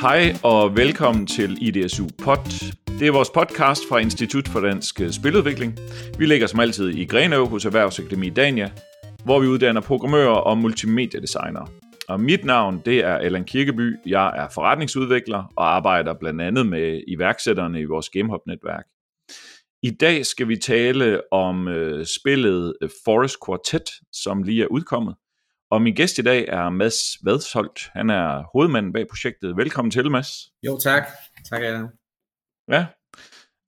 Hej og velkommen til IDSU Pod. Det er vores podcast fra Institut for Dansk øh, Spiludvikling. Vi ligger som altid i Grenå hos Erhvervsakademi Dania, hvor vi uddanner programmører og multimediedesignere. Og mit navn, det er Allan Kirkeby. Jeg er forretningsudvikler og arbejder blandt andet med iværksætterne i vores GameHub-netværk. I dag skal vi tale om øh, spillet øh, Forest Quartet, som lige er udkommet. Og min gæst i dag er Mads Vadsholt. Han er hovedmanden bag projektet. Velkommen til, Mads. Jo, tak. Tak, Allan. Ja,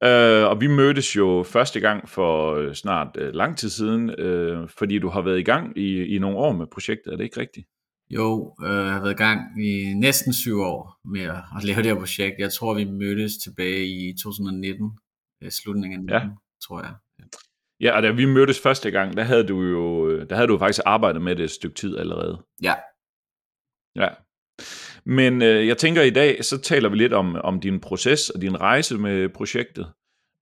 øh, og vi mødtes jo første gang for øh, snart øh, lang tid siden, øh, fordi du har været i gang i, i nogle år med projektet. Er det ikke rigtigt? Jo, øh, jeg har været i gang i næsten syv år med at, at lave det her projekt. Jeg tror, vi mødtes tilbage i 2019, øh, slutningen af 19, ja. tror jeg. Ja, og da vi mødtes første gang, der havde du jo der havde du faktisk arbejdet med det et stykke tid allerede. Ja. Ja. Men øh, jeg tænker i dag, så taler vi lidt om, om din proces og din rejse med projektet.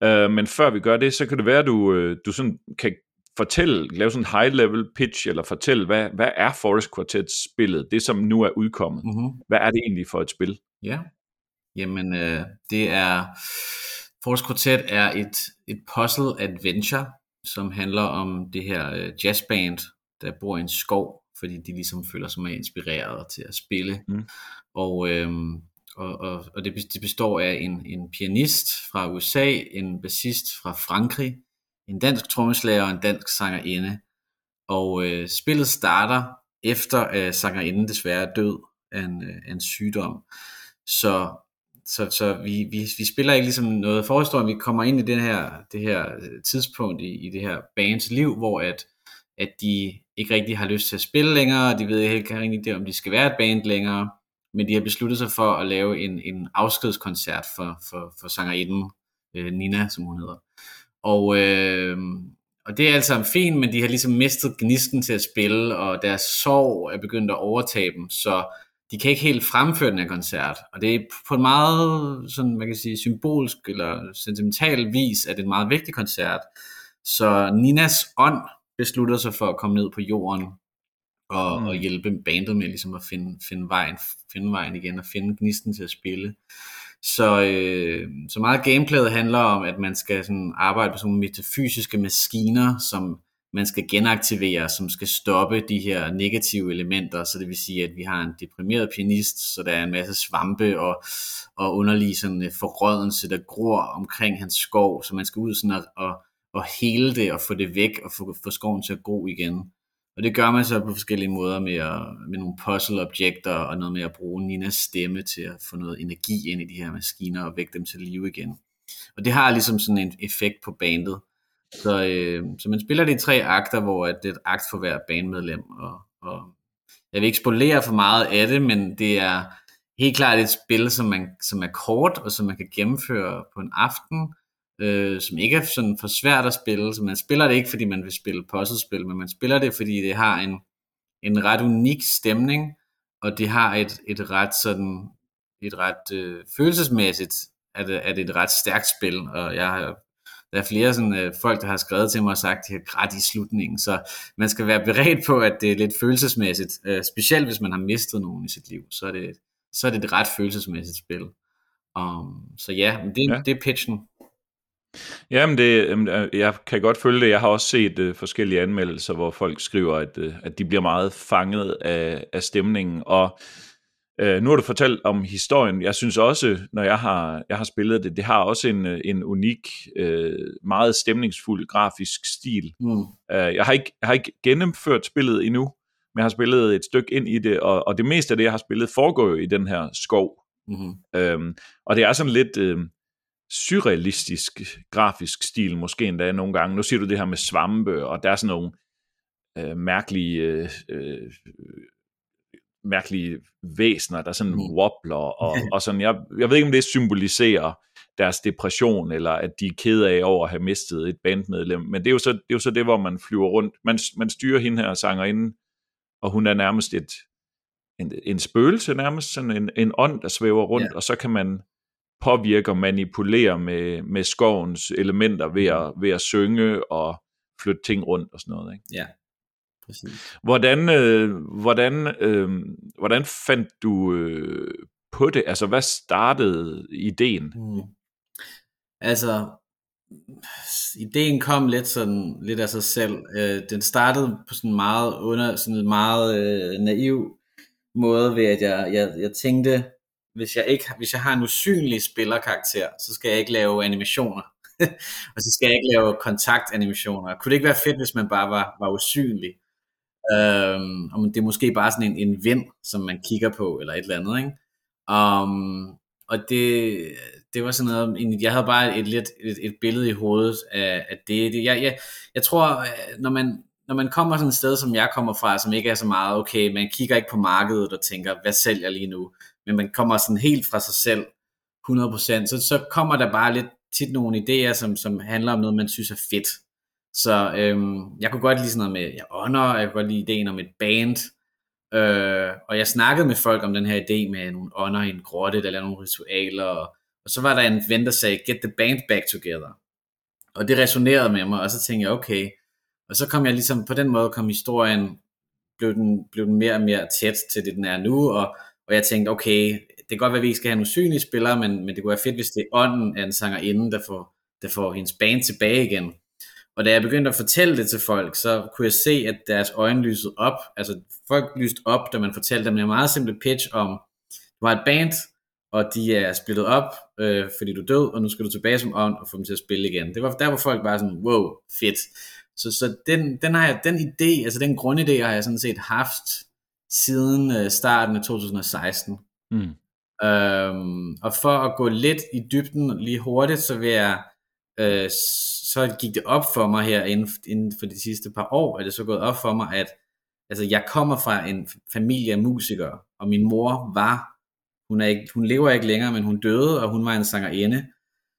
Øh, men før vi gør det, så kan det være, at du, øh, du sådan kan fortælle, lave sådan en high-level pitch, eller fortælle, hvad, hvad er Forest Quartet spillet, det som nu er udkommet? Mm-hmm. Hvad er det egentlig for et spil? Ja, jamen øh, det er, Forest Quartet er et, et puzzle adventure, som handler om det her øh, jazzband, der bor i en skov, fordi de ligesom føler sig mere inspireret til at spille. Mm. Og, øhm, og, og, og det, det består af en, en pianist fra USA, en bassist fra Frankrig, en dansk trommeslager og en dansk sangerinde. Og øh, spillet starter efter at sangerinden desværre er død af en, øh, af en sygdom. Så, så, så vi, vi, vi spiller ikke ligesom noget forhistorien, vi kommer ind i det her, det her øh, tidspunkt i, i det her bands liv, hvor at, at de ikke rigtig har lyst til at spille længere, og de ved ikke rigtig, det, om de skal være et band længere, men de har besluttet sig for at lave en, en afskedskoncert for, for, for sangerinden øh, Nina, som hun hedder. Og, øh, og det er altså fint, men de har ligesom mistet gnisten til at spille, og deres sorg er begyndt at overtage dem, så de kan ikke helt fremføre den her koncert. Og det er på en meget sådan, man kan sige, symbolsk eller sentimental vis, at det er en meget vigtig koncert. Så Ninas ånd beslutter sig for at komme ned på jorden og, mm. og hjælpe bandet med ligesom at finde, finde, vejen, finde vejen igen og finde gnisten til at spille. Så, øh, så meget gameplayet handler om, at man skal sådan arbejde med sådan nogle metafysiske maskiner, som man skal genaktivere, som skal stoppe de her negative elementer, så det vil sige, at vi har en deprimeret pianist, så der er en masse svampe og, og underlig sådan øh, forrådelse, der gror omkring hans skov, så man skal ud sådan og, og, og hele det og få det væk og få, få skoven til at gro igen. Og det gør man så på forskellige måder med, at, med nogle puzzle-objekter og noget med at bruge Ninas stemme til at få noget energi ind i de her maskiner og vække dem til live igen. Og det har ligesom sådan en effekt på bandet. Så, øh, så man spiller det i tre akter, hvor det er et akt for hver banemedlem. Og, og jeg vil ikke spolere for meget af det, men det er helt klart et spil, som, man, som er kort, og som man kan gennemføre på en aften, øh, som ikke er sådan for svært at spille. Så man spiller det ikke, fordi man vil spille puzzlespil, men man spiller det, fordi det har en, en ret unik stemning, og det har et, et ret sådan et ret øh, følelsesmæssigt er det, er det et ret stærkt spil, og jeg har der er flere sådan, øh, folk, der har skrevet til mig og sagt, at de har grædt i slutningen, så man skal være beredt på, at det er lidt følelsesmæssigt, øh, specielt hvis man har mistet nogen i sit liv, så er det, så er det et ret følelsesmæssigt spil. Um, så ja, det, ja, det er pitchen. Jamen, det, øh, jeg kan godt følge det. Jeg har også set uh, forskellige anmeldelser, hvor folk skriver, at, uh, at de bliver meget fanget af, af stemningen. Og uh, nu har du fortalt om historien. Jeg synes også, når jeg har, jeg har spillet det, det har også en, en unik, uh, meget stemningsfuld grafisk stil. Mm. Uh, jeg, har ikke, jeg har ikke gennemført spillet endnu, men jeg har spillet et stykke ind i det, og, og det meste af det, jeg har spillet, foregår jo i den her skov. Mm-hmm. Uh, og det er sådan lidt... Uh, surrealistisk grafisk stil, måske endda nogle gange. Nu siger du det her med svampe, og der er sådan nogle øh, mærkelige, øh, øh, mærkelige væsner, der sådan mm. wobbler, og, og sådan, jeg, jeg ved ikke, om det symboliserer deres depression, eller at de er kede af over at have mistet et bandmedlem, men det er jo så det, er jo så det hvor man flyver rundt. Man, man styrer hende her sangerinde, og hun er nærmest et, en, en spøgelse, nærmest sådan en, en ånd, der svæver rundt, ja. og så kan man påvirker og manipulerer med, med skovens elementer ved at, ved at synge og flytte ting rundt og sådan noget. Ikke? Ja, præcis. Hvordan, øh, hvordan, øh, hvordan fandt du øh, på det? Altså, hvad startede ideen? Mm. Altså, ideen kom lidt sådan lidt af sig selv. Øh, den startede på sådan meget under sådan en meget øh, naiv måde ved at jeg, jeg, jeg tænkte hvis jeg ikke hvis jeg har en usynlig spillerkarakter, så skal jeg ikke lave animationer. og så skal jeg ikke lave kontaktanimationer. Kunne det ikke være fedt, hvis man bare var, var usynlig? Øhm, og det er måske bare sådan en, en vind, som man kigger på, eller et eller andet, ikke? Um, og det, det var sådan noget, jeg havde bare et, lidt, et, et billede i hovedet af, af det. det jeg, jeg, jeg tror, øh, når man, når man kommer sådan et sted, som jeg kommer fra, som ikke er så meget, okay, man kigger ikke på markedet og tænker, hvad sælger lige nu? Men man kommer sådan helt fra sig selv, 100%, så, så kommer der bare lidt tit nogle idéer, som, som handler om noget, man synes er fedt. Så øhm, jeg kunne godt lide sådan noget med jeg ånder, jeg kunne godt lide ideen om et band, øh, og jeg snakkede med folk om den her idé med nogle ånder i en grotte, eller nogle ritualer, og, og så var der en ven, der sagde, get the band back together. Og det resonerede med mig, og så tænkte jeg, okay. Og så kom jeg ligesom, på den måde kom historien, blev den, blev den mere og mere tæt til det, den er nu, og, og jeg tænkte, okay, det kan godt være, at vi ikke skal have nogle synlige spillere, men, men det kunne være fedt, hvis det er ånden af en sangerinde, der får, der får hendes band tilbage igen. Og da jeg begyndte at fortælle det til folk, så kunne jeg se, at deres øjne lysede op. Altså folk lyste op, da man fortalte dem en meget simpel pitch om, du har et band, og de er splittet op, øh, fordi du er død, og nu skal du tilbage som ånd og få dem til at spille igen. Det var der, hvor folk bare sådan, wow, fedt. Så, så den, den, har jeg, den idé, altså den grundidé har jeg sådan set haft siden øh, starten af 2016. Mm. Øhm, og for at gå lidt i dybden lige hurtigt, så vil jeg øh, så gik det op for mig her inden, inden for de sidste par år, at det så gået op for mig, at altså, jeg kommer fra en familie af musikere, og min mor var, hun, er ikke, hun lever ikke længere, men hun døde, og hun var en sangerinde.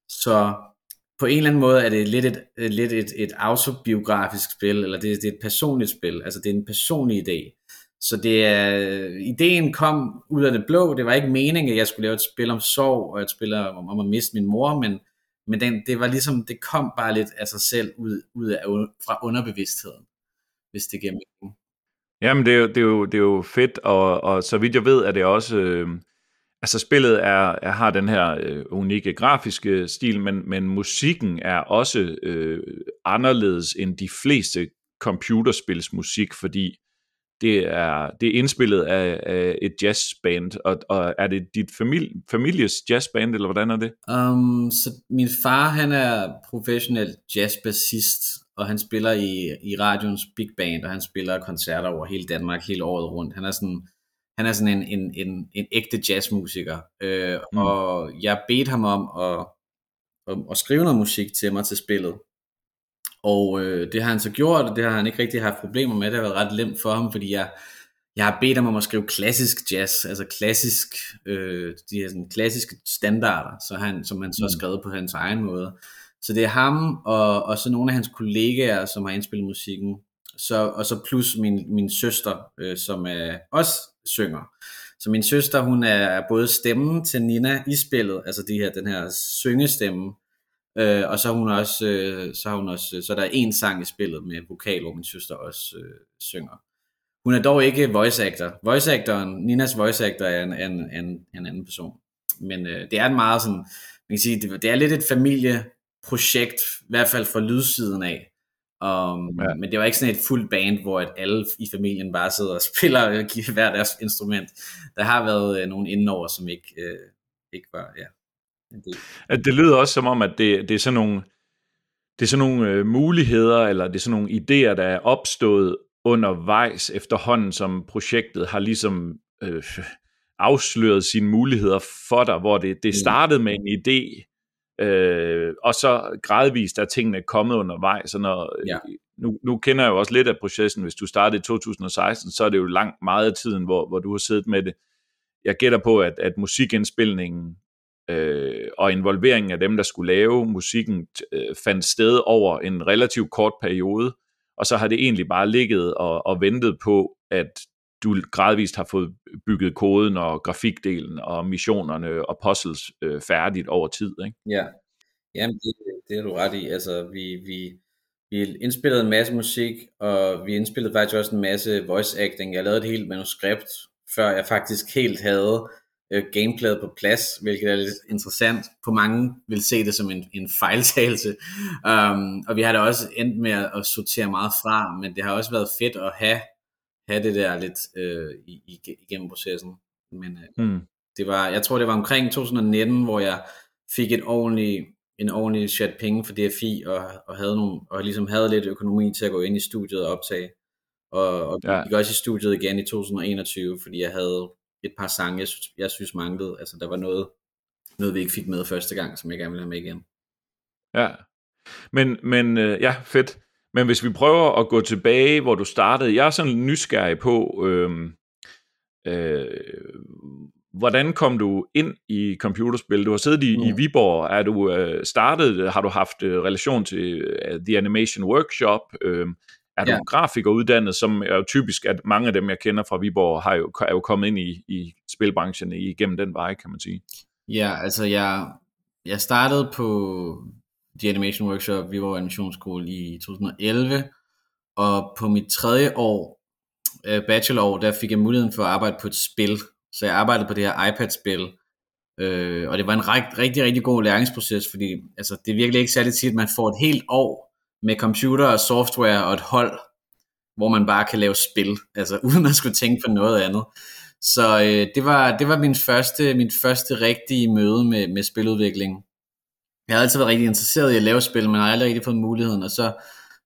Så på en eller anden måde er det lidt et, lidt et, et autobiografisk spil, eller det, det er et personligt spil, altså det er en personlig idé. Så det er, ideen kom ud af det blå, det var ikke meningen, at jeg skulle lave et spil om sorg, og et spil om, om at miste min mor, men men den, det var ligesom, det kom bare lidt af sig selv ud, ud af, fra underbevidstheden, hvis det giver mening. Jamen, det er jo, det er jo, det er jo fedt, og, og så vidt jeg ved, er det også, øh, altså spillet er, er, har den her øh, unikke grafiske stil, men, men musikken er også øh, anderledes end de fleste computerspilsmusik, fordi det er, det er indspillet af, af et jazzband, og, og er det dit familie, families jazzband, eller hvordan er det? Um, så min far, han er professionel jazzbassist, og han spiller i, i radions big band, og han spiller koncerter over hele Danmark, hele året rundt. Han er sådan, han er sådan en, en, en, en ægte jazzmusiker, øh, mm. og jeg bedte ham om at, at, at skrive noget musik til mig til spillet, og øh, det har han så gjort, og det har han ikke rigtig haft problemer med. Det har været ret nemt for ham, fordi jeg, jeg har bedt ham om at skrive klassisk jazz, altså klassisk, øh, de her sådan klassiske standarder, så han, som han så har mm. skrevet på hans egen måde. Så det er ham, og, og så nogle af hans kollegaer, som har indspillet musikken, så, og så plus min, min søster, øh, som er også synger. Så min søster, hun er både stemmen til Nina i spillet, altså de her, den her syngestemme, Øh, og så er hun også, øh, så har hun også, så der er en sang i spillet med vokal, hvor min søster også øh, synger. Hun er dog ikke voice actor. Voice actoren, Ninas voice actor er en, en, en, en anden person. Men øh, det er en meget sådan, man kan sige, det, det er lidt et familieprojekt, i hvert fald fra lydsiden af. Um, ja. Men det var ikke sådan et fuldt band, hvor at alle i familien bare sidder og spiller hver deres instrument. Der har været øh, nogle indenover, som ikke, øh, ikke var, ja. At det lyder også som om, at det, det er sådan nogle, det er sådan nogle øh, muligheder, eller det er sådan nogle idéer, der er opstået undervejs efterhånden, som projektet har ligesom øh, afsløret sine muligheder for dig, hvor det, det mm. startede med en idé, øh, og så gradvist er tingene kommet undervejs. Så når, ja. nu, nu kender jeg jo også lidt af processen, hvis du startede i 2016, så er det jo langt meget af tiden, hvor, hvor du har siddet med det. Jeg gætter på, at, at musikindspilningen øh, og involveringen af dem, der skulle lave musikken, øh, fandt sted over en relativt kort periode, og så har det egentlig bare ligget og, og ventet på, at du gradvist har fået bygget koden og grafikdelen og missionerne og puzzles øh, færdigt over tid, ikke? Ja, Jamen, det, det er du ret i. Altså, vi, vi, vi indspillede en masse musik, og vi indspillede faktisk også en masse voice acting. Jeg lavede et helt manuskript, før jeg faktisk helt havde øh, gameplayet på plads, hvilket er lidt interessant. På mange vil se det som en, en fejltagelse. Um, og vi har da også endt med at sortere meget fra, men det har også været fedt at have, have det der lidt øh, i, igennem processen. Men øh, mm. det var, jeg tror det var omkring 2019, hvor jeg fik et ordentligt en ordentlig chat penge for DFI, og, og, havde nogle, og ligesom havde lidt økonomi til at gå ind i studiet og optage. Og, og ja. gik også i studiet igen i 2021, fordi jeg havde et par sange, jeg synes, jeg synes manglede. Altså der var noget, noget, vi ikke fik med første gang, som jeg gerne ville have med igen. Ja, men, men øh, ja, fedt. Men hvis vi prøver at gå tilbage, hvor du startede, jeg er sådan nysgerrig på, øh, øh, hvordan kom du ind i computerspil? Du har siddet i, mm. i Viborg. Er du øh, startet? Har du haft øh, relation til øh, The Animation Workshop? Øh, er du ja. grafiker uddannet, som er jo typisk, at mange af dem, jeg kender fra Viborg, har jo, er jo kommet ind i, i spilbranchen igennem den vej, kan man sige. Ja, altså jeg, jeg startede på The Animation Workshop, Viborg Animationsskole i 2011, og på mit tredje år, øh, bachelorår, der fik jeg muligheden for at arbejde på et spil, så jeg arbejdede på det her iPad-spil, øh, og det var en rigtig, rigtig, rigtig god læringsproces, fordi altså, det er virkelig ikke særlig tit, at man får et helt år med computer og software og et hold, hvor man bare kan lave spil, altså uden at skulle tænke på noget andet. Så øh, det, var, det var min første, min første rigtige møde med, med spiludvikling. Jeg har altid været rigtig interesseret i at lave spil, men har aldrig rigtig fået muligheden, og så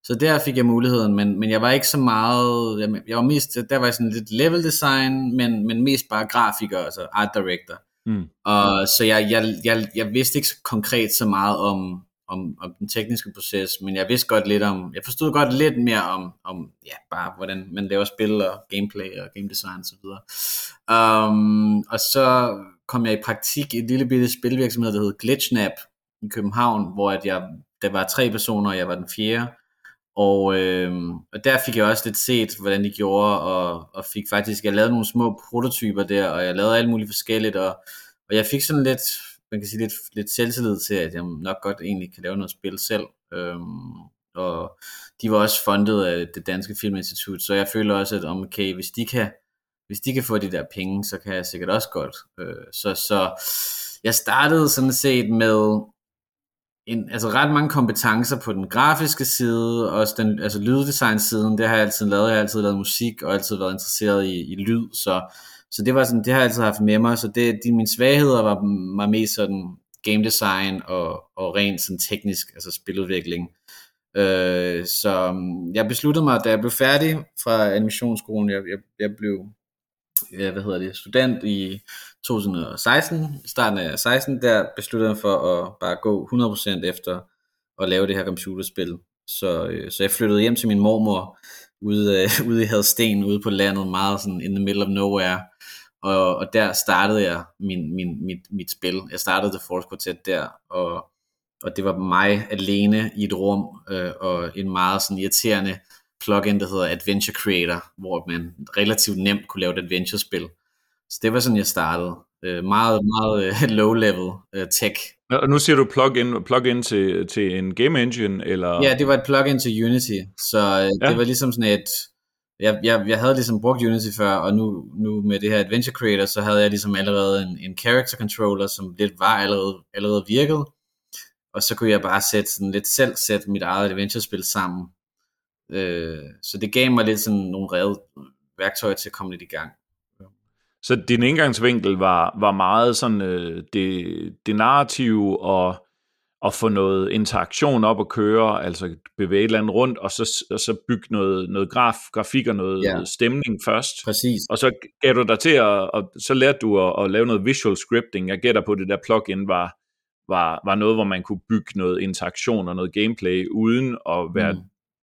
så der fik jeg muligheden, men, men jeg var ikke så meget, jeg, jeg var mest, der var sådan lidt level design, men, men mest bare grafiker, altså art director. Mm. Og så jeg, jeg, jeg, jeg vidste ikke så konkret så meget om, om, om den tekniske proces, men jeg vidste godt lidt om, jeg forstod godt lidt mere om, om ja, bare hvordan man laver spil og gameplay og game design og så videre. Um, og så kom jeg i praktik i et lille bitte spilvirksomhed, der hed Glitchnap i København, hvor at jeg, der var tre personer, og jeg var den fjerde, og, øh, og der fik jeg også lidt set, hvordan de gjorde, og, og fik faktisk, jeg lavede nogle små prototyper der, og jeg lavede alt muligt forskelligt, og, og jeg fik sådan lidt, man kan sige lidt, lidt selvtillid til, at jeg nok godt egentlig kan lave noget spil selv. Øhm, og de var også fundet af det danske filminstitut, så jeg føler også, at okay, hvis de kan, hvis de kan få de der penge, så kan jeg sikkert også godt. Øh, så, så jeg startede sådan set med en, altså ret mange kompetencer på den grafiske side, også den altså lyddesign siden, det har jeg altid lavet, jeg har altid lavet musik, og altid været interesseret i, i lyd, så, så det var sådan, det har jeg altid haft med mig, så det, de, mine svagheder var, var mest sådan game design og, og rent sådan teknisk, altså spiludvikling. Øh, så um, jeg besluttede mig, da jeg blev færdig fra animationsskolen, jeg, jeg, jeg blev ja, hvad hedder det, student i 2016, starten af 16, der besluttede jeg for at bare gå 100% efter at lave det her computerspil. Så, øh, så jeg flyttede hjem til min mormor ude, øh, ude i Hadsten, ude på landet, meget sådan in the middle of nowhere. Og, og der startede jeg min, min, mit, mit spil. Jeg startede The Force Quartet der, og, og det var mig alene i et rum, øh, og en meget sådan irriterende plugin, der hedder Adventure Creator, hvor man relativt nemt kunne lave et adventure-spil. Så det var sådan, jeg startede. Øh, meget, meget uh, low-level uh, tech. Og nu siger du plug-in, plug-in til, til en game engine, eller? Ja, det var et plug-in til Unity, så uh, ja. det var ligesom sådan et, jeg, jeg, jeg havde ligesom brugt Unity før, og nu, nu med det her Adventure Creator, så havde jeg ligesom allerede en, en character controller, som lidt var allerede, allerede virket, og så kunne jeg bare sætte sådan lidt selv sætte mit eget adventure-spil sammen. Øh, så det gav mig lidt sådan nogle revet værktøjer til at komme lidt i gang. Så din indgangsvinkel var, var meget sådan øh, det, det narrative og at få noget interaktion op at køre, altså bevæge et eller andet rundt, og så, og så bygge noget, noget graf, grafik og noget ja. stemning først. Præcis. Og så gav du dig til at, og så lærte du at, at lave noget visual scripting. Jeg gætter på, at det der plugin var, var, var noget, hvor man kunne bygge noget interaktion og noget gameplay, uden at være mm.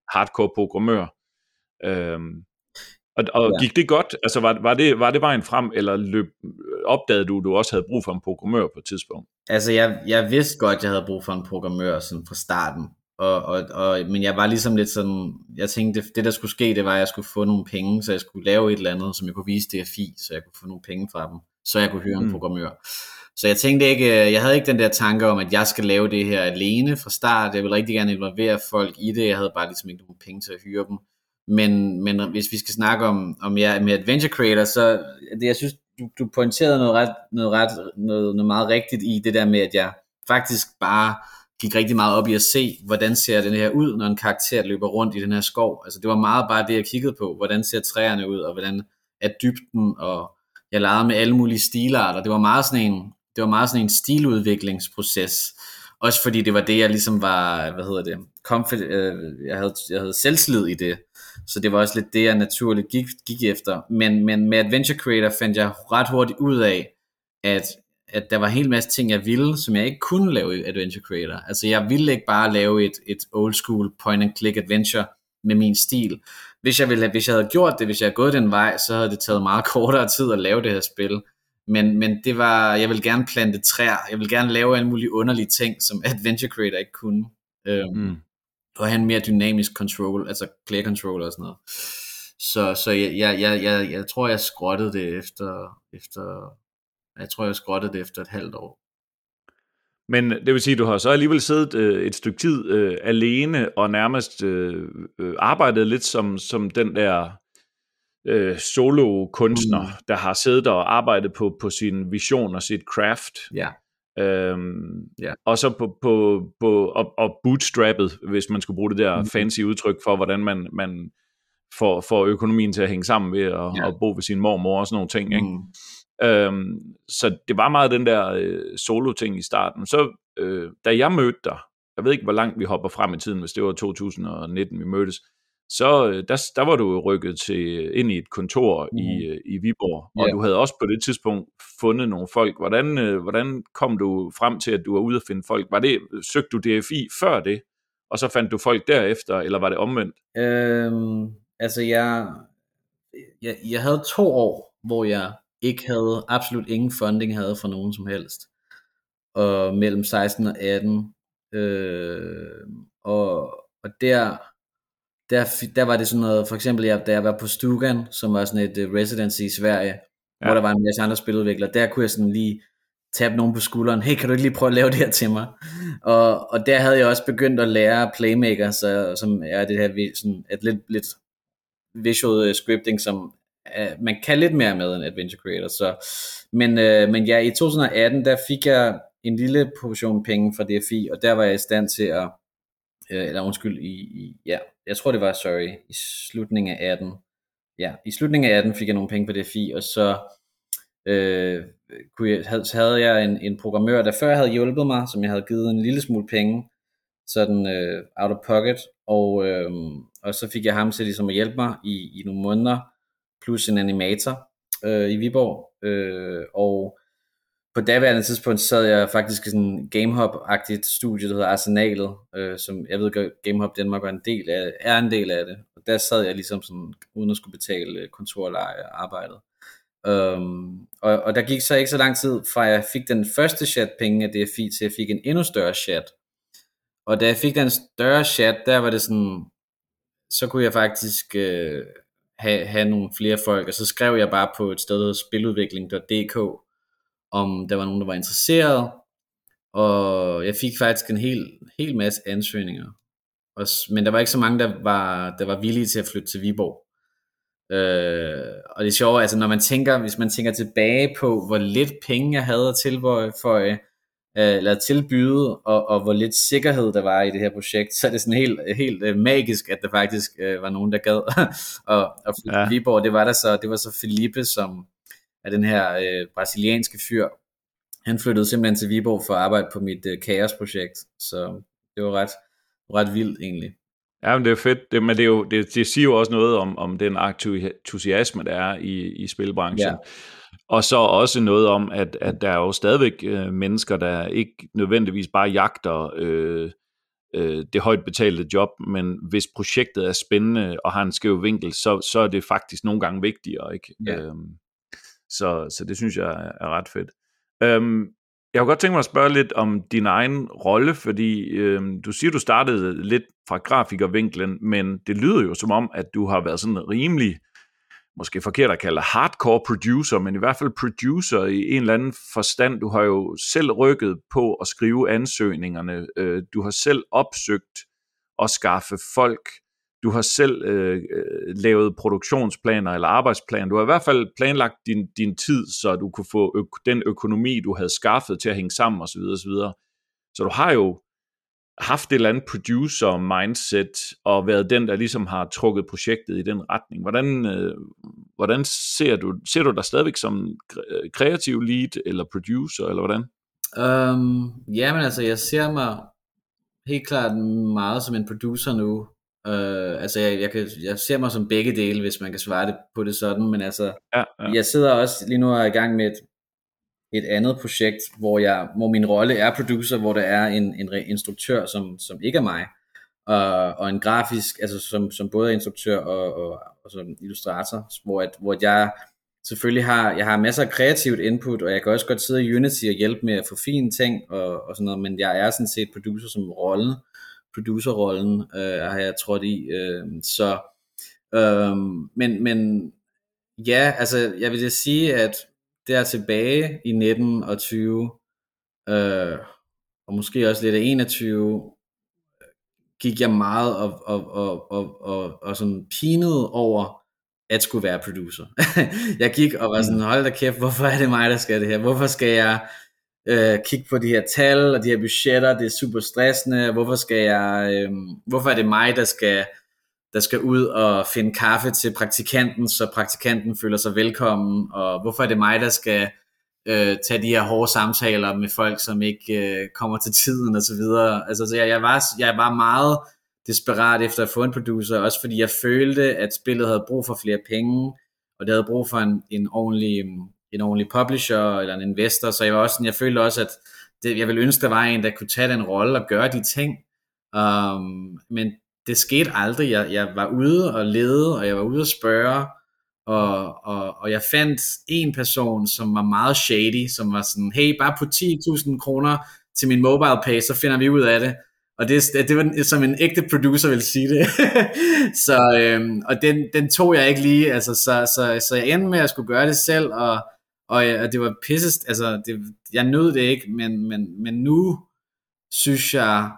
hardcore programmør. Øhm, og, og ja. gik det godt? Altså var, var, det, var det vejen frem, eller løb, opdagede du, at du også havde brug for en programmør på et tidspunkt? Altså jeg, jeg vidste godt, at jeg havde brug for en programmør sådan fra starten. Og, og, og, men jeg var ligesom lidt sådan, jeg tænkte, det, det der skulle ske, det var, at jeg skulle få nogle penge, så jeg skulle lave et eller andet, som jeg kunne vise DFI, så jeg kunne få nogle penge fra dem, så jeg kunne høre en mm. programmør. Så jeg tænkte ikke, jeg havde ikke den der tanke om, at jeg skal lave det her alene fra start. Jeg ville rigtig gerne involvere folk i det. Jeg havde bare ligesom ikke nogen penge til at hyre dem. Men, men hvis vi skal snakke om, om ja, med Adventure Creator, så det, jeg synes, du, du pointerede noget, ret, noget, ret, noget, noget meget rigtigt i det der med, at jeg faktisk bare gik rigtig meget op i at se, hvordan ser den her ud, når en karakter løber rundt i den her skov. Altså det var meget bare det, jeg kiggede på. Hvordan ser træerne ud, og hvordan er dybden, og jeg legede med alle mulige stilarter. Det var meget sådan en, det var meget sådan en stiludviklingsproces. Også fordi det var det, jeg ligesom var, hvad hedder det, comfort, øh, jeg, havde, jeg havde selvslid i det. Så det var også lidt det, jeg naturligt gik, gik efter. Men, men med Adventure Creator fandt jeg ret hurtigt ud af, at, at der var en hel masse ting, jeg ville, som jeg ikke kunne lave i Adventure Creator. Altså jeg ville ikke bare lave et, et old school point and click adventure med min stil. Hvis jeg, ville, hvis jeg havde gjort det, hvis jeg havde gået den vej, så havde det taget meget kortere tid at lave det her spil. Men, men det var, jeg vil gerne plante træer, jeg vil gerne lave alle mulige underlige ting, som Adventure Creator ikke kunne. Øhm, mm. Og have en mere dynamisk control, altså player control og sådan noget. Så, så jeg, jeg, jeg, jeg, jeg tror, jeg skrottede det efter, efter, jeg tror, jeg skrottede det efter et halvt år. Men det vil sige, at du har så alligevel siddet øh, et stykke tid øh, alene og nærmest øh, øh, arbejdet lidt som, som den der øh, solo-kunstner, mm. der har siddet og arbejdet på, på sin vision og sit craft. Ja. Øhm, ja. Og så på, på, på og, og bootstrappet, hvis man skulle bruge det der mm. fancy udtryk for, hvordan man, man får, får økonomien til at hænge sammen ved at, ja. at bo ved sin mormor og sådan nogle ting. Mm. Ikke? Øhm, så det var meget den der øh, solo-ting i starten. Så øh, da jeg mødte dig, jeg ved ikke, hvor langt vi hopper frem i tiden, hvis det var 2019, vi mødtes, så øh, der, der var du rykket til, ind i et kontor mm. i, øh, i Viborg, og yeah. du havde også på det tidspunkt fundet nogle folk. Hvordan, øh, hvordan kom du frem til, at du var ude at finde folk? Var det, søgte du DFI før det, og så fandt du folk derefter, eller var det omvendt? Øhm, altså, jeg, jeg, jeg havde to år, hvor jeg ikke havde, absolut ingen funding havde fra nogen som helst. Og mellem 16 og 18. Øh, og, og der der, der var det sådan noget, for eksempel jeg, da jeg var på Stugan, som var sådan et uh, residency i Sverige, ja. hvor der var en masse andre spiludviklere, der kunne jeg sådan lige tabe nogen på skulderen, hey, kan du ikke lige prøve at lave det her til mig? Og, og der havde jeg også begyndt at lære Playmaker, så, som er det her sådan et lidt, lidt visual øh, scripting, som uh, man kan lidt mere med en Adventure Creator. Så, men, uh, men ja, i 2018, der fik jeg en lille portion penge fra DFI, og der var jeg i stand til at øh, eller undskyld, i, i, ja, jeg tror det var, sorry, i slutningen af 18, ja, i slutningen af 18 fik jeg nogle penge på DFI, og så øh, kunne jeg, havde, havde jeg en, en programmør, der før havde hjulpet mig, som jeg havde givet en lille smule penge, sådan øh, out of pocket, og, øh, og så fik jeg ham til ligesom at hjælpe mig i, i nogle måneder, plus en animator øh, i Viborg, øh, og på daværende tidspunkt sad jeg faktisk i sådan en GameHop-agtigt studie, der hedder Arsenalet, øh, som jeg ved GameHop Danmark var en del af, er en del af det. Og der sad jeg ligesom sådan, uden at skulle betale øh, kontorleje og arbejdet. Um, og, og der gik så ikke så lang tid fra jeg fik den første chat penge af DFI til jeg fik en endnu større chat. Og da jeg fik den større chat, der var det sådan, så kunne jeg faktisk øh, have, have nogle flere folk, og så skrev jeg bare på et sted, spiludvikling.dk, om der var nogen, der var interesseret, og jeg fik faktisk en hel, hel masse ansøgninger. Og, men der var ikke så mange, der var, der var villige til at flytte til Viborg. Øh, og det er sjovt, altså når man tænker, hvis man tænker tilbage på, hvor lidt penge jeg havde at tilbøje for, øh, eller tilbyde, og, og hvor lidt sikkerhed der var i det her projekt, så er det sådan helt, helt øh, magisk, at der faktisk øh, var nogen, der gad at, at flytte ja. Viborg. Det var der så, det var så Felipe, som, af den her øh, brasilianske fyr. Han flyttede simpelthen til Viborg for at arbejde på mit øh, Chaos-projekt, så det var ret, ret vildt egentlig. Ja, men det er fedt, det, men det, er jo, det, det siger jo også noget om, om den entusiasme, der er i, i spilbranchen. Ja. Og så også noget om, at, at der er jo stadigvæk øh, mennesker, der ikke nødvendigvis bare jagter øh, øh, det højt betalte job, men hvis projektet er spændende og har en skæv vinkel, så, så er det faktisk nogle gange vigtigere. Ikke? Ja. Øhm, så, så det synes jeg er, ret fedt. Øhm, jeg kunne godt tænke mig at spørge lidt om din egen rolle, fordi øhm, du siger, du startede lidt fra grafikervinklen, men det lyder jo som om, at du har været sådan rimelig, måske forkert at kalde hardcore producer, men i hvert fald producer i en eller anden forstand. Du har jo selv rykket på at skrive ansøgningerne. Øh, du har selv opsøgt at skaffe folk du har selv øh, øh, lavet produktionsplaner eller arbejdsplaner. Du har i hvert fald planlagt din, din tid, så du kunne få ø- den økonomi, du havde skaffet til at hænge sammen osv. osv. Så du har jo haft et eller andet producer-mindset og været den, der ligesom har trukket projektet i den retning. Hvordan, øh, hvordan ser du ser du dig stadigvæk som øh, kreativ lead eller producer, eller hvordan? Um, jamen altså, jeg ser mig helt klart meget som en producer nu. Uh, altså, jeg, jeg, kan, jeg ser mig som begge dele, hvis man kan svare det på det sådan, men altså, ja, ja. jeg sidder også lige nu og er i gang med et, et andet projekt, hvor, jeg, hvor min rolle er producer, hvor der er en, en instruktør, som, som ikke er mig, og, og en grafisk, altså som, som både er instruktør og, og, og som illustrator, hvor, at, hvor jeg selvfølgelig har, jeg har masser af kreativt input, og jeg kan også godt sidde i Unity og hjælpe med at få fine ting og, og sådan noget, men jeg er sådan set producer som rollen, producerrollen øh, har jeg trådt i, øh, så øh, men, men ja, altså jeg vil sige, at der tilbage i 19 og 20, øh, og måske også lidt af 21, gik jeg meget og, og, og, og, og, og sådan pinede over, at skulle være producer. jeg gik og var sådan, mm. hold da kæft, hvorfor er det mig, der skal det her? Hvorfor skal jeg øh, kigge på de her tal og de her budgetter? Det er super stressende. Hvorfor skal jeg, øh, hvorfor er det mig, der skal der skal ud og finde kaffe til praktikanten, så praktikanten føler sig velkommen, og hvorfor er det mig, der skal øh, tage de her hårde samtaler med folk, som ikke øh, kommer til tiden og så videre. Altså, så jeg, jeg, var, jeg var meget desperat efter at få en producer, også fordi jeg følte, at spillet havde brug for flere penge, og det havde brug for en, en, ordentlig, en ordentlig publisher eller en investor, så jeg, var også, jeg følte også, at det, jeg ville ønske, der var en, der kunne tage den rolle og gøre de ting. Um, men det skete aldrig. Jeg, jeg var ude og lede, og jeg var ude og spørge, og, og, og jeg fandt en person, som var meget shady, som var sådan, hey, bare på 10.000 kroner til min mobile pay, så finder vi ud af det. Og det, det var som en ægte producer vil sige det. så, øhm, og den, den tog jeg ikke lige, altså, så, så, så jeg endte med at skulle gøre det selv, og, og, øh, og det var pissest, altså, det, jeg nød det ikke, men, men, men nu synes jeg,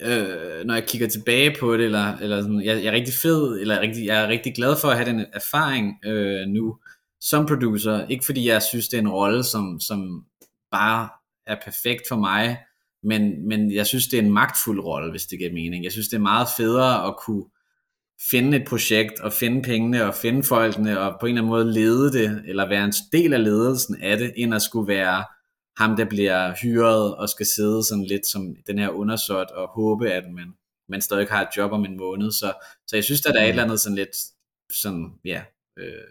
øh, når jeg kigger tilbage på det, eller, eller sådan, jeg, jeg er rigtig fed, eller rigtig, jeg er rigtig glad for at have den erfaring øh, nu som producer, ikke fordi jeg synes, det er en rolle, som, som bare er perfekt for mig, men, men jeg synes, det er en magtfuld rolle, hvis det giver mening. Jeg synes, det er meget federe at kunne finde et projekt, og finde pengene, og finde folkene, og på en eller anden måde lede det, eller være en del af ledelsen af det, end at skulle være ham, der bliver hyret og skal sidde sådan lidt som den her undersåt og håbe, at man, man stadig har et job om en måned. Så, så jeg synes, at der er et eller andet sådan lidt sådan, ja, øh,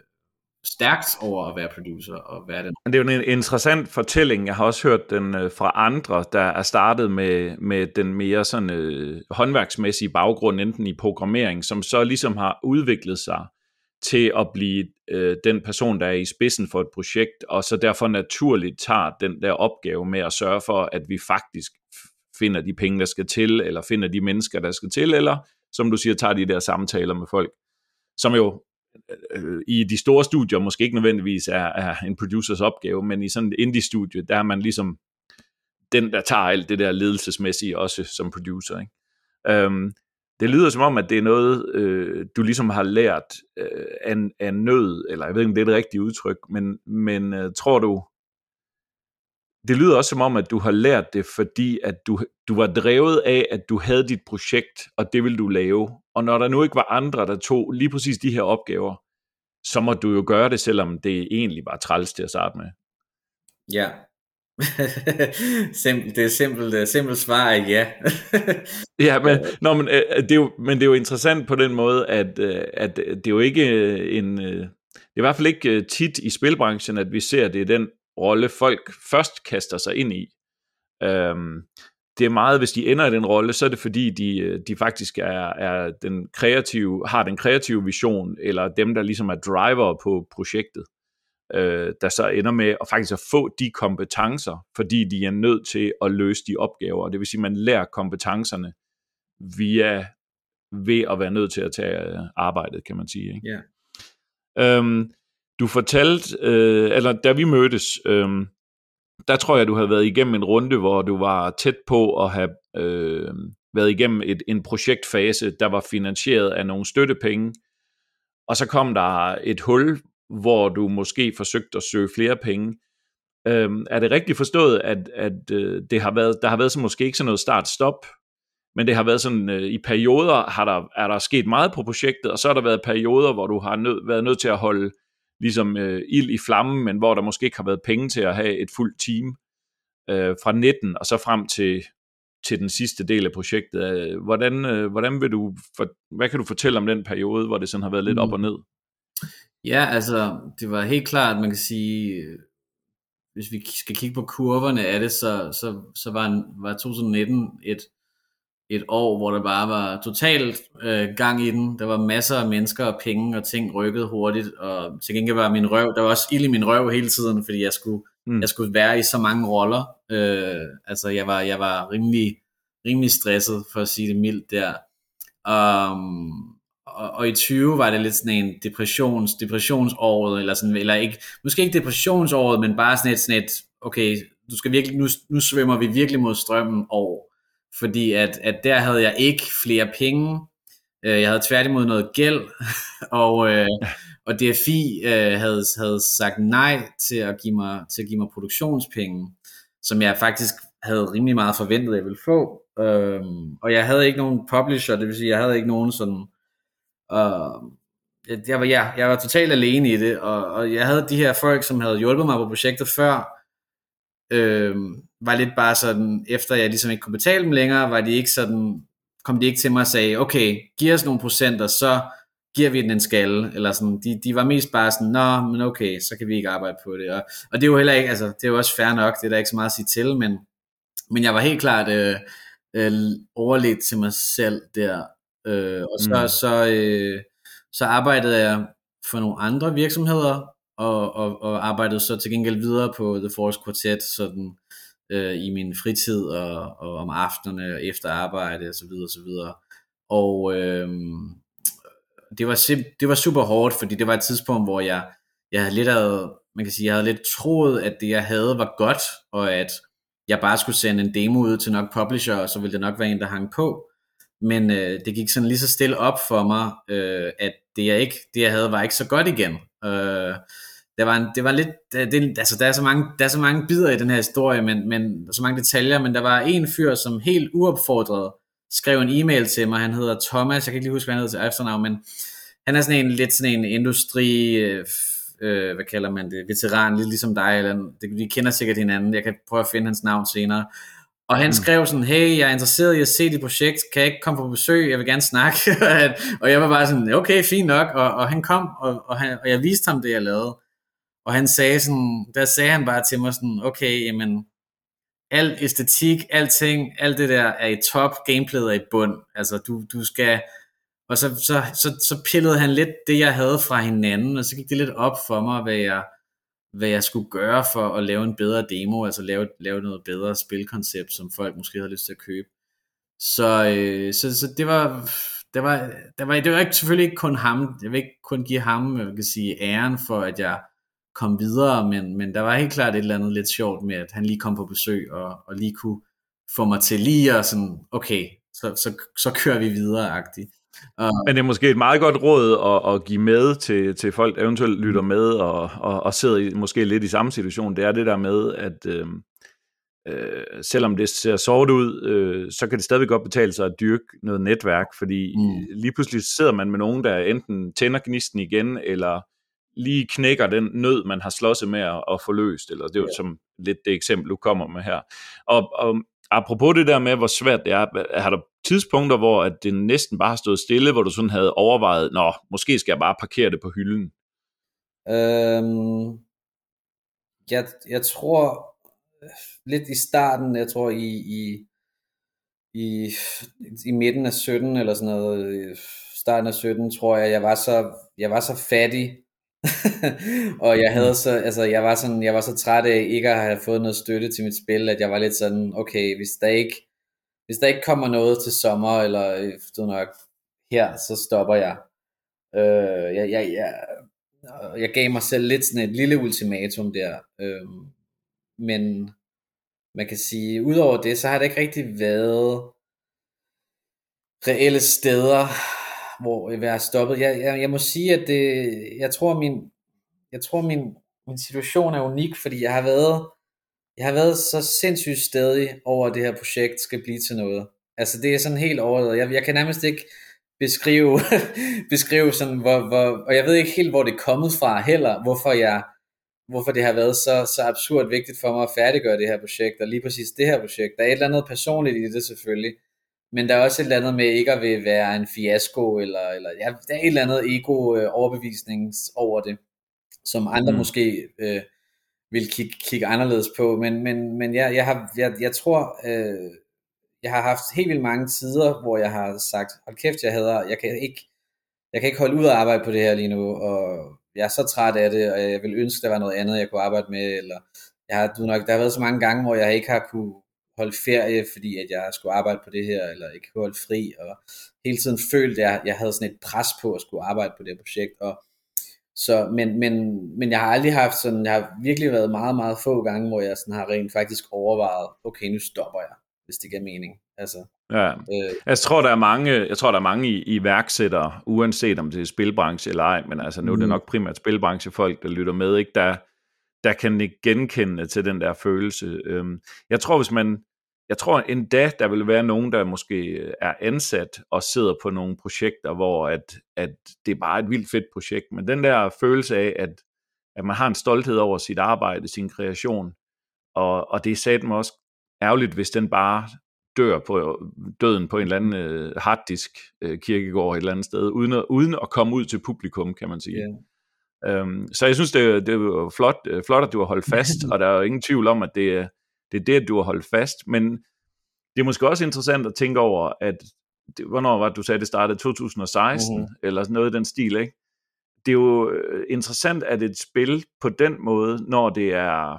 stærkt over at være producer og være den. Det er jo en interessant fortælling. Jeg har også hørt den øh, fra andre, der er startet med, med den mere sådan øh, håndværksmæssige baggrund, enten i programmering, som så ligesom har udviklet sig til at blive øh, den person, der er i spidsen for et projekt, og så derfor naturligt tager den der opgave med at sørge for, at vi faktisk finder de penge, der skal til, eller finder de mennesker, der skal til, eller som du siger, tager de der samtaler med folk, som jo øh, i de store studier måske ikke nødvendigvis er, er en producers opgave, men i sådan et indie-studie, der er man ligesom den, der tager alt det der ledelsesmæssige også som producer. Ikke? Øhm, det lyder som om, at det er noget, øh, du ligesom har lært øh, af, af nød, eller jeg ved ikke, om det er det rigtige udtryk, men, men øh, tror du, det lyder også som om, at du har lært det, fordi at du, du var drevet af, at du havde dit projekt, og det ville du lave. Og når der nu ikke var andre, der tog lige præcis de her opgaver, så må du jo gøre det, selvom det egentlig var træls til at starte med. Ja, det er simpelt, simpelt svar er ja. ja, men, nå, men, øh, det er jo, men det er jo interessant på den måde, at, øh, at det er jo ikke en... Øh, det er i hvert fald ikke tit i spilbranchen, at vi ser, at det er den rolle, folk først kaster sig ind i. Øhm, det er meget, hvis de ender i den rolle, så er det fordi, de, de faktisk er, er den kreative, har den kreative vision, eller dem, der ligesom er driver på projektet øh, der så ender med at faktisk at få de kompetencer, fordi de er nødt til at løse de opgaver. Det vil sige, at man lærer kompetencerne via ved at være nødt til at tage øh, arbejdet, kan man sige. Ikke? Yeah. Øhm, du fortalte, øh, eller da vi mødtes, øh, der tror jeg, du havde været igennem en runde, hvor du var tæt på at have øh, været igennem et, en projektfase, der var finansieret af nogle støttepenge, og så kom der et hul, hvor du måske forsøgte at søge flere penge. Øhm, er det rigtigt forstået, at, at øh, det har været, der har været så måske ikke sådan noget start-stop, men det har været sådan, øh, i perioder har der, er der sket meget på projektet, og så har der været perioder, hvor du har nød, været nødt til at holde ligesom øh, ild i flammen, men hvor der måske ikke har været penge til at have et fuldt team øh, fra 19 og så frem til, til den sidste del af projektet. Øh, hvordan, øh, hvordan vil du, for, hvad kan du fortælle om den periode, hvor det sådan har været lidt mm. op og ned? Ja, altså, det var helt klart, man kan sige, hvis vi skal kigge på kurverne af det, så, så, så var, var 2019 et, et år, hvor der bare var totalt øh, gang i den. Der var masser af mennesker og penge, og ting rykkede hurtigt, og til gengæld var min røv, der var også ild i min røv hele tiden, fordi jeg skulle, mm. jeg skulle være i så mange roller. Øh, altså, jeg var, jeg var rimelig, rimelig stresset, for at sige det mildt der. Um, og, og i 20 var det lidt sådan en depressions, depressionsåret, eller sådan, eller ikke, måske ikke depressionsåret, men bare sådan et, sådan et okay, du skal virkelig, nu, nu svømmer vi virkelig mod strømmen år. Fordi at, at der havde jeg ikke flere penge, øh, jeg havde tværtimod noget gæld, og, øh, og DFI øh, havde, havde sagt nej til at, give mig, til at give mig produktionspenge, som jeg faktisk havde rimelig meget forventet, at jeg ville få. Øhm, og jeg havde ikke nogen publisher, det vil sige, jeg havde ikke nogen sådan øh, og jeg var, ja, jeg var totalt alene i det, og, og jeg havde de her folk, som havde hjulpet mig på projektet før, øh, var lidt bare sådan, efter jeg ligesom ikke kunne betale dem længere, var de ikke sådan, kom de ikke til mig og sagde, okay, giv os nogle procenter, så giver vi den en skalle, eller sådan, de, de var mest bare sådan, nå, men okay, så kan vi ikke arbejde på det, og, og det er jo heller ikke, altså, det er jo også fair nok, det er der ikke så meget at sige til, men, men jeg var helt klart øh, øh, overledt til mig selv der, Øh, og så, mm. så, øh, så arbejdede jeg for nogle andre virksomheder, og, og, og arbejdede så til gengæld videre på The Force Quartet, sådan, øh, i min fritid, og, og om aftenerne, og efter arbejde, og så videre, og så videre. Og øh, det, var sim- det var super hårdt, fordi det var et tidspunkt, hvor jeg, jeg havde lidt af, man kan sige, jeg havde lidt troet, at det jeg havde var godt, og at jeg bare skulle sende en demo ud til nok publisher, og så ville det nok være en, der hang på men øh, det gik sådan lige så stille op for mig, øh, at det jeg, ikke, det jeg havde var ikke så godt igen. Øh, det var, en, det var lidt, det, altså der er, så mange, der er så mange bidder i den her historie, men, men så mange detaljer, men der var en fyr, som helt uopfordret skrev en e-mail til mig, han hedder Thomas, jeg kan ikke lige huske, hvad han hedder til efternavn, men han er sådan en lidt sådan en industri, øh, øh hvad kalder man det, veteran, lidt ligesom dig, eller, det, vi kender sikkert hinanden, jeg kan prøve at finde hans navn senere, og han mm. skrev sådan, hey, jeg er interesseret i at se dit projekt, kan jeg ikke komme på besøg, jeg vil gerne snakke. og jeg var bare sådan, okay, fint nok. Og, og han kom, og, og, han, og jeg viste ham det, jeg lavede. Og han sagde sådan, der sagde han bare til mig sådan, okay, jamen, al æstetik, alting, alt det der er i top, gameplayet er i bund. Altså, du, du skal... Og så, så, så, så pillede han lidt det, jeg havde fra hinanden, og så gik det lidt op for mig, hvad jeg, hvad jeg skulle gøre for at lave en bedre demo, altså lave, lave noget bedre spilkoncept, som folk måske havde lyst til at købe. Så, øh, så, så det var, det var, det var, det var ikke, selvfølgelig ikke kun ham, jeg vil ikke kun give ham, jeg kan sige, æren for, at jeg kom videre, men, men der var helt klart et eller andet lidt sjovt med, at han lige kom på besøg, og, og lige kunne få mig til lige og sådan, okay, så, så, så kører vi videre-agtigt. Men det er måske et meget godt råd at, at give med til, til folk, der eventuelt lytter med og, og, og sidder i, måske lidt i samme situation. Det er det der med, at øh, øh, selvom det ser sort ud, øh, så kan det stadig godt betale sig at dyrke noget netværk, fordi mm. lige pludselig sidder man med nogen, der enten tænder gnisten igen, eller lige knækker den nød, man har slåsset med at, at få løst, eller det er jo ja. som lidt det eksempel, du kommer med her. Og, og apropos det der med, hvor svært det er, har der tidspunkter, hvor at det næsten bare har stået stille, hvor du sådan havde overvejet, nå, måske skal jeg bare parkere det på hylden? Øhm, jeg, jeg tror lidt i starten, jeg tror i, i, i, i midten af 17 eller sådan noget, starten af 17, tror jeg, jeg var så, jeg var så fattig, og jeg havde så, altså jeg var sådan, jeg var så træt af ikke at have fået noget støtte til mit spil, at jeg var lidt sådan, okay, hvis der ikke, hvis der ikke kommer noget til sommer, eller øh, du nok, her, så stopper jeg. Øh, jeg, jeg, jeg, jeg gav mig selv lidt sådan et lille ultimatum der. Øh, men man kan sige, udover det, så har det ikke rigtig været reelle steder, hvor øh, jeg er stoppet. Jeg, jeg, jeg må sige, at det, jeg tror, min, jeg tror min, min situation er unik, fordi jeg har været, jeg har været så sindssygt stedig over, at det her projekt skal blive til noget. Altså det er sådan helt overladet. Jeg, jeg kan nærmest ikke beskrive, beskrive sådan, hvor, hvor, og jeg ved ikke helt, hvor det er kommet fra heller, hvorfor jeg, hvorfor det har været så, så absurd vigtigt for mig at færdiggøre det her projekt, og lige præcis det her projekt. Der er et eller andet personligt i det selvfølgelig, men der er også et eller andet med ikke at vil være en fiasko, eller, eller ja, der er et eller andet ego-overbevisning over det, som andre mm. måske øh, vil kigge, kigge anderledes på, men, men, men jeg, jeg, har, jeg, jeg tror, øh, jeg har haft helt vildt mange tider, hvor jeg har sagt, hold kæft, jeg hader, jeg kan ikke, jeg kan ikke holde ud at arbejde på det her lige nu, og jeg er så træt af det, og jeg vil ønske, der var noget andet, jeg kunne arbejde med, eller jeg har, du nok, der har været så mange gange, hvor jeg ikke har kunne holde ferie, fordi at jeg skulle arbejde på det her, eller ikke holde fri, og hele tiden følte jeg, at jeg havde sådan et pres på at skulle arbejde på det her projekt, og så, men, men, men jeg har aldrig haft sådan, jeg har virkelig været meget, meget få gange, hvor jeg sådan har rent faktisk overvejet, okay, nu stopper jeg, hvis det giver mening. Altså, ja. øh, jeg tror, der er mange, jeg tror, der er mange i, iværksættere, uanset om det er spilbranche eller ej, men altså nu mm. er det mm. nok primært spilbranchefolk, der lytter med, ikke? Der, der kan ikke genkende til den der følelse. Øhm, jeg tror, hvis man, jeg tror endda, der vil være nogen, der måske øh, er ansat og sidder på nogle projekter, hvor at, at det er bare et vildt fedt projekt, men den der følelse af, at, at man har en stolthed over sit arbejde, sin kreation, og, og det er satme også ærgerligt, hvis den bare dør på øh, døden på en eller anden øh, harddisk øh, kirkegård et eller andet sted, uden at, uden at komme ud til publikum, kan man sige. Yeah. Øhm, så jeg synes, det, det er flot, øh, flot, at du har holdt fast, og der er jo ingen tvivl om, at det, det er det, du har holdt fast. Men det er måske også interessant at tænke over, at det, hvornår var det, du sagde, det startede 2016, mm-hmm. eller noget i den stil, ikke? Det er jo øh, interessant, at et spil på den måde, når det er,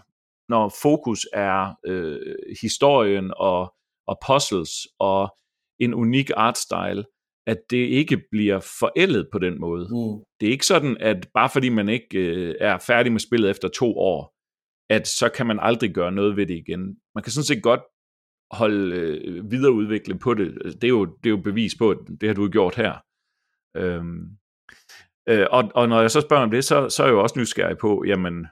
når fokus er øh, historien og, og puzzles og en unik artstyle, at det ikke bliver forældet på den måde. Mm. Det er ikke sådan, at bare fordi man ikke øh, er færdig med spillet efter to år, at så kan man aldrig gøre noget ved det igen. Man kan sådan set godt holde øh, videreudvikle på det. Det er, jo, det er jo bevis på, at det har du gjort her. Øhm, øh, og, og når jeg så spørger om det, så, så er jeg jo også nysgerrig på, jamen,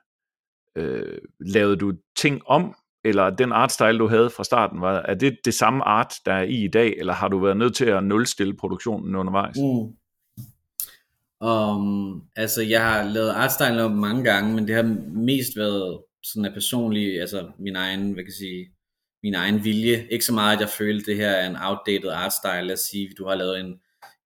øh, lavede du ting om, eller den artstyle, du havde fra starten, var, er det det samme art, der er i i dag, eller har du været nødt til at nulstille produktionen undervejs? Mm. Um, altså, jeg har lavet artstyle mange gange, men det har mest været sådan af personlig, altså min egen, hvad kan jeg sige, min egen vilje. Ikke så meget, at jeg følte, det her er en outdated art style. Lad os sige, du har lavet en,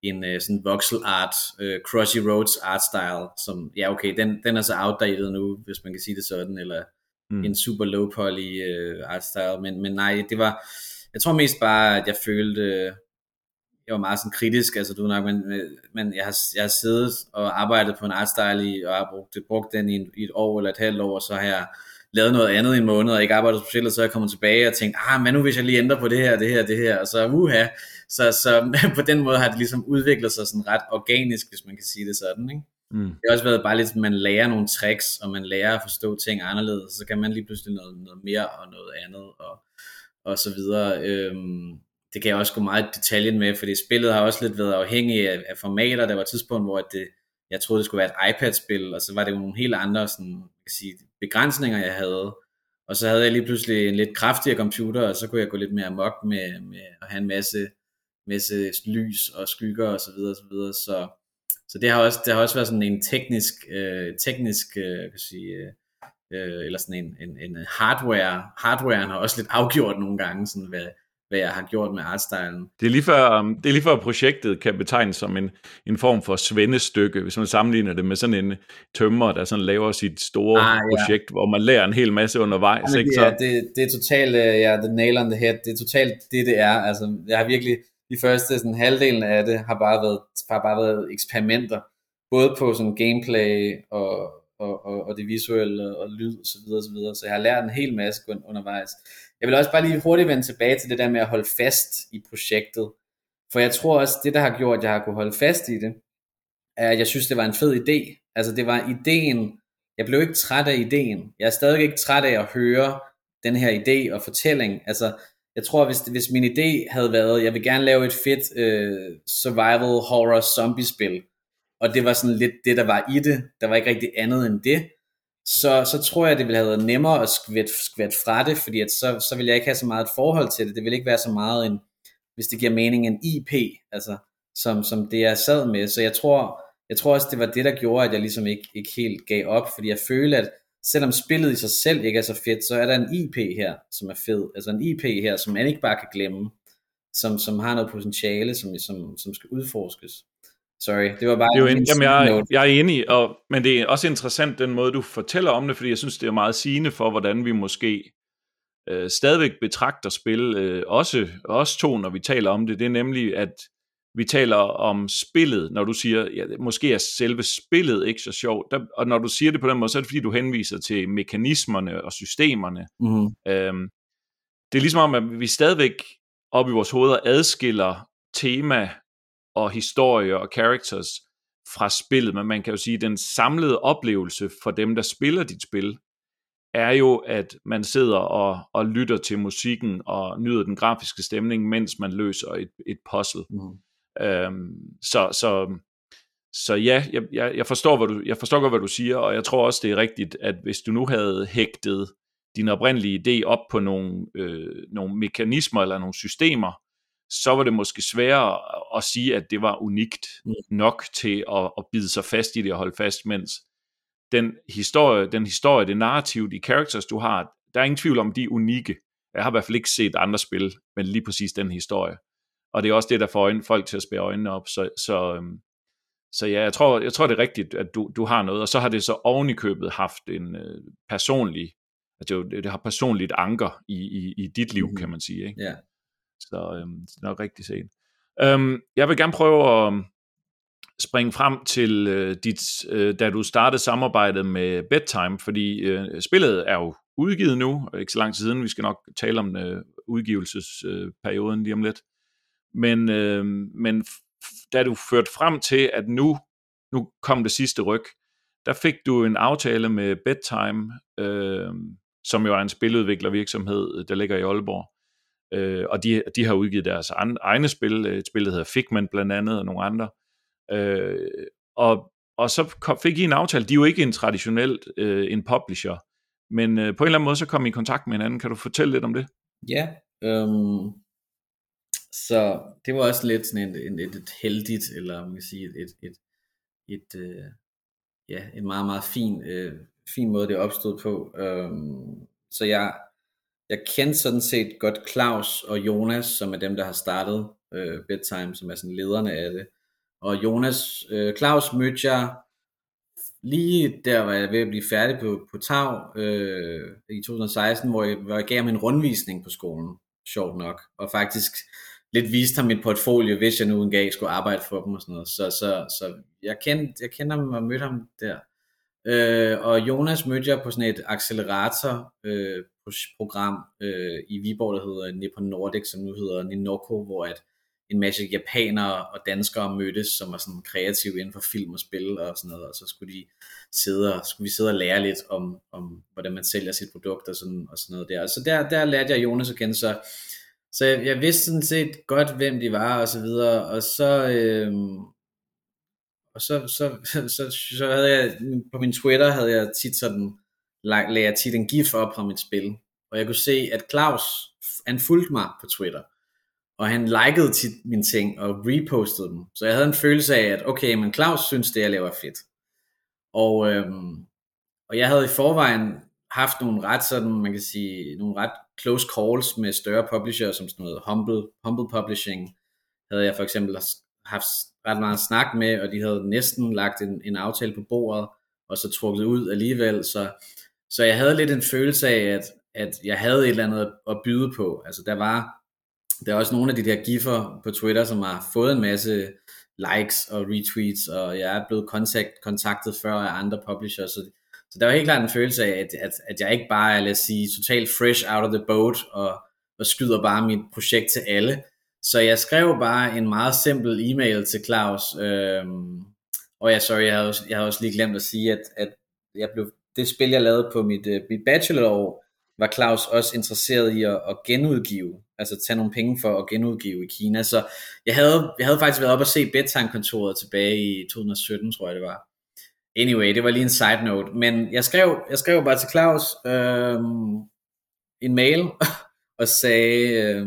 en øh, sådan voxel art, øh, uh, Crossy Roads art style, som, ja okay, den, den er så outdated nu, hvis man kan sige det sådan, eller mm. en super low poly øh, art style, men, men nej, det var, jeg tror mest bare, at jeg følte, jeg var meget sådan kritisk, altså du nok, men, men jeg, har, jeg har siddet og arbejdet på en artstyle i, og har brugt, brugt den i, en, i et år eller et halvt år, og så har jeg lavet noget andet i en måned, og ikke arbejdet specielt, og så er jeg kommet tilbage og tænkt, ah, men nu hvis jeg lige ændrer på det her, det her, det her, og så uha, så, så på den måde har det ligesom udviklet sig sådan ret organisk, hvis man kan sige det sådan, ikke? Mm. Det har også været bare lidt, at man lærer nogle tricks, og man lærer at forstå ting anderledes, så kan man lige pludselig noget, noget mere og noget andet, og, og så videre. Øhm, det kan jeg også gå meget i detaljen med, fordi spillet har også lidt været afhængig af, af formater. Der var et tidspunkt, hvor det, jeg troede, det skulle være et iPad-spil, og så var det jo nogle helt andre sådan, kan sige, begrænsninger, jeg havde. Og så havde jeg lige pludselig en lidt kraftigere computer, og så kunne jeg gå lidt mere amok med, med at have en masse, masse lys og skygger og så videre, og så videre. Så, så det har også, det har også været sådan en teknisk, øh, teknisk øh, kan sige, øh, øh eller sådan en, en, en hardware, hardwaren har også lidt afgjort nogle gange, sådan hvad, hvad jeg har gjort med artstylen. Det er lige før, um, det er lige før projektet kan betegnes som en, en form for svendestykke, hvis man sammenligner det med sådan en tømmer, der sådan laver sit store ah, ja. projekt, hvor man lærer en hel masse undervejs. Ja, ikke? Så... Det, det, det er totalt, øh, ja, the nail on the head, det er totalt det, det er. Altså, jeg har virkelig, de første sådan, halvdelen af det har bare været, har bare været eksperimenter, både på sådan gameplay og, og, og, og det visuelle og lyd og så videre, så videre. Så jeg har lært en hel masse undervejs. Jeg vil også bare lige hurtigt vende tilbage til det der med at holde fast i projektet. For jeg tror også, det der har gjort, at jeg har kunne holde fast i det, er, at jeg synes, det var en fed idé. Altså det var ideen, jeg blev ikke træt af ideen. Jeg er stadig ikke træt af at høre den her idé og fortælling. Altså jeg tror, hvis, hvis min idé havde været, jeg vil gerne lave et fedt øh, survival horror zombie spil, og det var sådan lidt det, der var i det, der var ikke rigtig andet end det, så, så tror jeg, det ville have været nemmere at skvætte, skvæt fra det, fordi at så, så ville jeg ikke have så meget et forhold til det. Det ville ikke være så meget en, hvis det giver mening, en IP, altså, som, som det jeg sad med. Så jeg tror, jeg tror også, det var det, der gjorde, at jeg ligesom ikke, ikke helt gav op, fordi jeg følte, at selvom spillet i sig selv ikke er så fedt, så er der en IP her, som er fed. Altså en IP her, som man ikke bare kan glemme, som, som har noget potentiale, som, som, som skal udforskes. Sorry, det var bare det er jo en, jamen jeg, jeg er enig, og, men det er også interessant den måde, du fortæller om det, fordi jeg synes, det er meget sigende for, hvordan vi måske øh, stadigvæk betragter spil, øh, også os to, når vi taler om det. Det er nemlig, at vi taler om spillet, når du siger, ja, måske er selve spillet ikke så sjovt, der, og når du siger det på den måde, så er det fordi, du henviser til mekanismerne og systemerne. Mm. Øhm, det er ligesom om, at vi stadigvæk op i vores hoveder adskiller tema og historie og characters fra spillet, men man kan jo sige, at den samlede oplevelse for dem, der spiller dit spil, er jo, at man sidder og, og lytter til musikken og nyder den grafiske stemning, mens man løser et, et puzzle. Mm. Øhm, så, så, så ja, jeg, jeg, jeg, forstår, hvad du, jeg forstår godt, hvad du siger, og jeg tror også, det er rigtigt, at hvis du nu havde hægtet din oprindelige idé op på nogle, øh, nogle mekanismer eller nogle systemer, så var det måske sværere at sige, at det var unikt mm. nok til at, at bide sig fast i det og holde fast, mens den historie, den historie, det narrativ, de characters, du har, der er ingen tvivl om, de er unikke. Jeg har i hvert fald ikke set andre spil, men lige præcis den historie. Og det er også det, der får øjne, folk til at spære øjnene op. Så, så, øhm, så ja, jeg tror, jeg tror, det er rigtigt, at du, du har noget. Og så har det så oven i købet haft en øh, personlig, altså det, det har personligt anker i, i, i dit liv, mm. kan man sige. Ikke? Ja. Så øhm, det er nok rigtigt set. Øhm, jeg vil gerne prøve at springe frem til øh, dit, øh, da du startede samarbejdet med Bedtime, fordi øh, spillet er jo udgivet nu, ikke så lang tid siden, vi skal nok tale om øh, udgivelsesperioden øh, lige om lidt. Men, øh, men da du førte frem til, at nu, nu kom det sidste ryg, der fik du en aftale med Bedtime, øh, som jo er en spiludviklervirksomhed, øh, der ligger i Aalborg. Øh, og de, de har udgivet deres egne spil, et spil, der hedder Figment blandt andet, og nogle andre. Øh, og, og så kom, fik I en aftale. De er jo ikke en traditionelt øh, en publisher, men øh, på en eller anden måde, så kom I i kontakt med hinanden. Kan du fortælle lidt om det? Ja, øhm, så det var også lidt sådan et, et, et heldigt, eller man kan sige, et, et, et, et øh, ja, en meget, meget fin, øh, fin måde, det opstod på. Øhm, så jeg, jeg kendte sådan set godt Claus og Jonas, som er dem, der har startet øh, Bedtime, som er sådan lederne af det. Og Jonas, øh, Claus mødte jeg lige der var jeg ved at blive færdig på, på Tav øh, i 2016, hvor jeg, hvor jeg gav ham en rundvisning på skolen, sjovt nok, og faktisk lidt viste ham mit portfolio, hvis jeg nu en gang skulle arbejde for dem og sådan noget. Så, så, så jeg, kendte, jeg kendte ham og mødte ham der. Øh, og Jonas mødte jeg på sådan et accelerator øh, program øh, i Viborg, der hedder Nippon Nordic, som nu hedder Ninoko, hvor at en masse japanere og danskere mødtes, som var sådan kreative inden for film og spil og sådan noget, og så skulle de sidde og, skulle vi sidde og lære lidt om, om hvordan man sælger sit produkt og sådan, og sådan noget der. Så der, der lærte jeg Jonas at kende, så, så jeg, jeg vidste sådan set godt, hvem de var og så videre, og så, øh, og så, så, så, så, så havde jeg, på min Twitter havde jeg tit sådan, lagde jeg tit en gif op fra mit spil, og jeg kunne se, at Claus, han fulgte mig på Twitter, og han likede tit mine ting og repostede dem. Så jeg havde en følelse af, at okay, men Claus synes, det jeg laver er fedt. Og, øh, og jeg havde i forvejen haft nogle ret sådan, man kan sige, nogle ret close calls med større publishers, som sådan noget Humble, Humble Publishing, havde jeg for eksempel haft ret meget snak med, og de havde næsten lagt en, en aftale på bordet, og så trukket ud alligevel, så, så jeg havde lidt en følelse af, at, at jeg havde et eller andet at byde på. Altså der var der er også nogle af de der giffer på Twitter, som har fået en masse likes og retweets, og jeg er blevet kontakt, kontaktet før af andre publishers, så, så der var helt klart en følelse af, at, at, at jeg ikke bare er, lad os sige, totalt fresh out of the boat, og, og skyder bare mit projekt til alle. Så jeg skrev bare en meget simpel e-mail til Claus, øhm, og ja, sorry, jeg havde, også, jeg havde også lige glemt at sige, at, at jeg blev, det spil, jeg lavede på mit, uh, mit bachelorår, var Claus også interesseret i at, at genudgive altså tage nogle penge for at genudgive i Kina. Så jeg havde, jeg havde faktisk været op og se Bedtime-kontoret tilbage i 2017, tror jeg det var. Anyway, det var lige en side note. Men jeg skrev, jeg skrev bare til Claus øh, en mail og sagde, øh,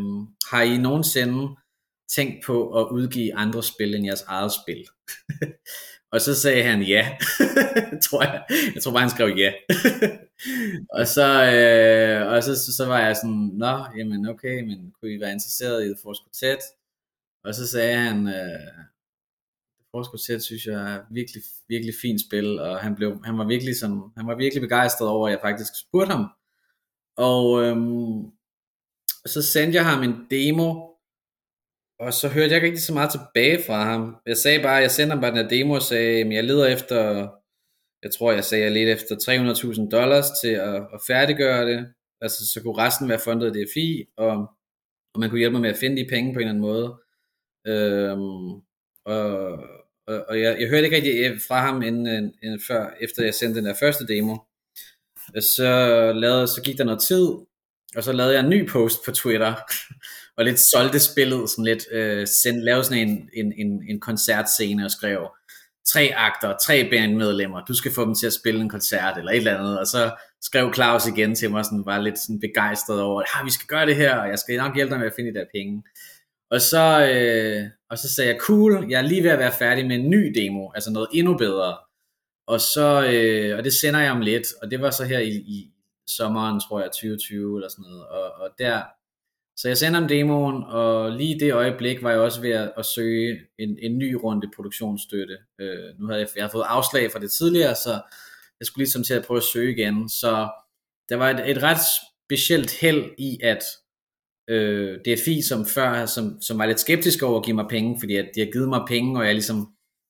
har I nogensinde tænkt på at udgive andre spil end jeres eget spil? og så sagde han ja, tror jeg. Jeg tror bare, han skrev ja. og så, øh, og så, så, var jeg sådan, nå, jamen okay, men kunne I være interesseret i The Force Quartet? Og så sagde han, øh, The synes jeg er virkelig, virkelig fint spil, og han, blev, han, var virkelig sådan, han var virkelig begejstret over, at jeg faktisk spurgte ham. Og øhm, så sendte jeg ham en demo, og så hørte jeg ikke rigtig så meget tilbage fra ham. Jeg sagde bare, jeg sendte ham bare den her demo og sagde, at jeg leder efter, jeg tror jeg sagde, jeg leder efter 300.000 dollars til at, at færdiggøre det. Altså så kunne resten være fundet af DFI, og, og man kunne hjælpe mig med at finde de penge på en eller anden måde. Øhm, og, og, og jeg, jeg hørte ikke rigtig øh, fra ham inden, øh, inden før, efter jeg sendte den der første demo. Øh, så, lavede, så gik der noget tid, og så lavede jeg en ny post på Twitter, og lidt solgte spillet, sådan lidt, øh, send, lavede sådan en, en, en, en koncertscene og skrev, tre akter, tre bandmedlemmer, du skal få dem til at spille en koncert, eller et eller andet, og så skrev Claus igen til mig, sådan, var lidt sådan begejstret over, at vi skal gøre det her, og jeg skal nok hjælpe dig med at finde de der penge. Og så, øh, og så sagde jeg, cool, jeg er lige ved at være færdig med en ny demo, altså noget endnu bedre. Og så, øh, og det sender jeg om lidt, og det var så her i, i sommeren, tror jeg, 2020 eller sådan noget, og, og der, så jeg sender om demoen, og lige i det øjeblik var jeg også ved at, at søge en, en ny runde produktionsstøtte. Øh, nu havde jeg, jeg havde fået afslag fra det tidligere, så jeg skulle ligesom til at prøve at søge igen. Så der var et, et ret specielt held i, at øh, DFI, som før, som, som var lidt skeptisk over at give mig penge, fordi at de har givet mig penge, og jeg ligesom,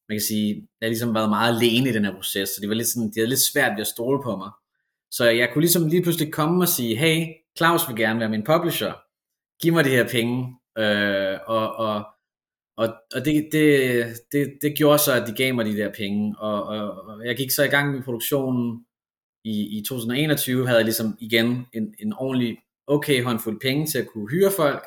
man kan sige, jeg har ligesom været meget alene i den her proces, så det var lidt sådan, de havde lidt svært ved at stole på mig. Så jeg kunne ligesom lige pludselig komme og sige, hey, Claus vil gerne være min publisher, giv mig de her penge, øh, og, og, og, og det, det, det, det gjorde så, at de gav mig de der penge, og, og, og jeg gik så i gang med produktionen i, i 2021, havde jeg ligesom igen en, en ordentlig okay håndfuld penge til at kunne hyre folk,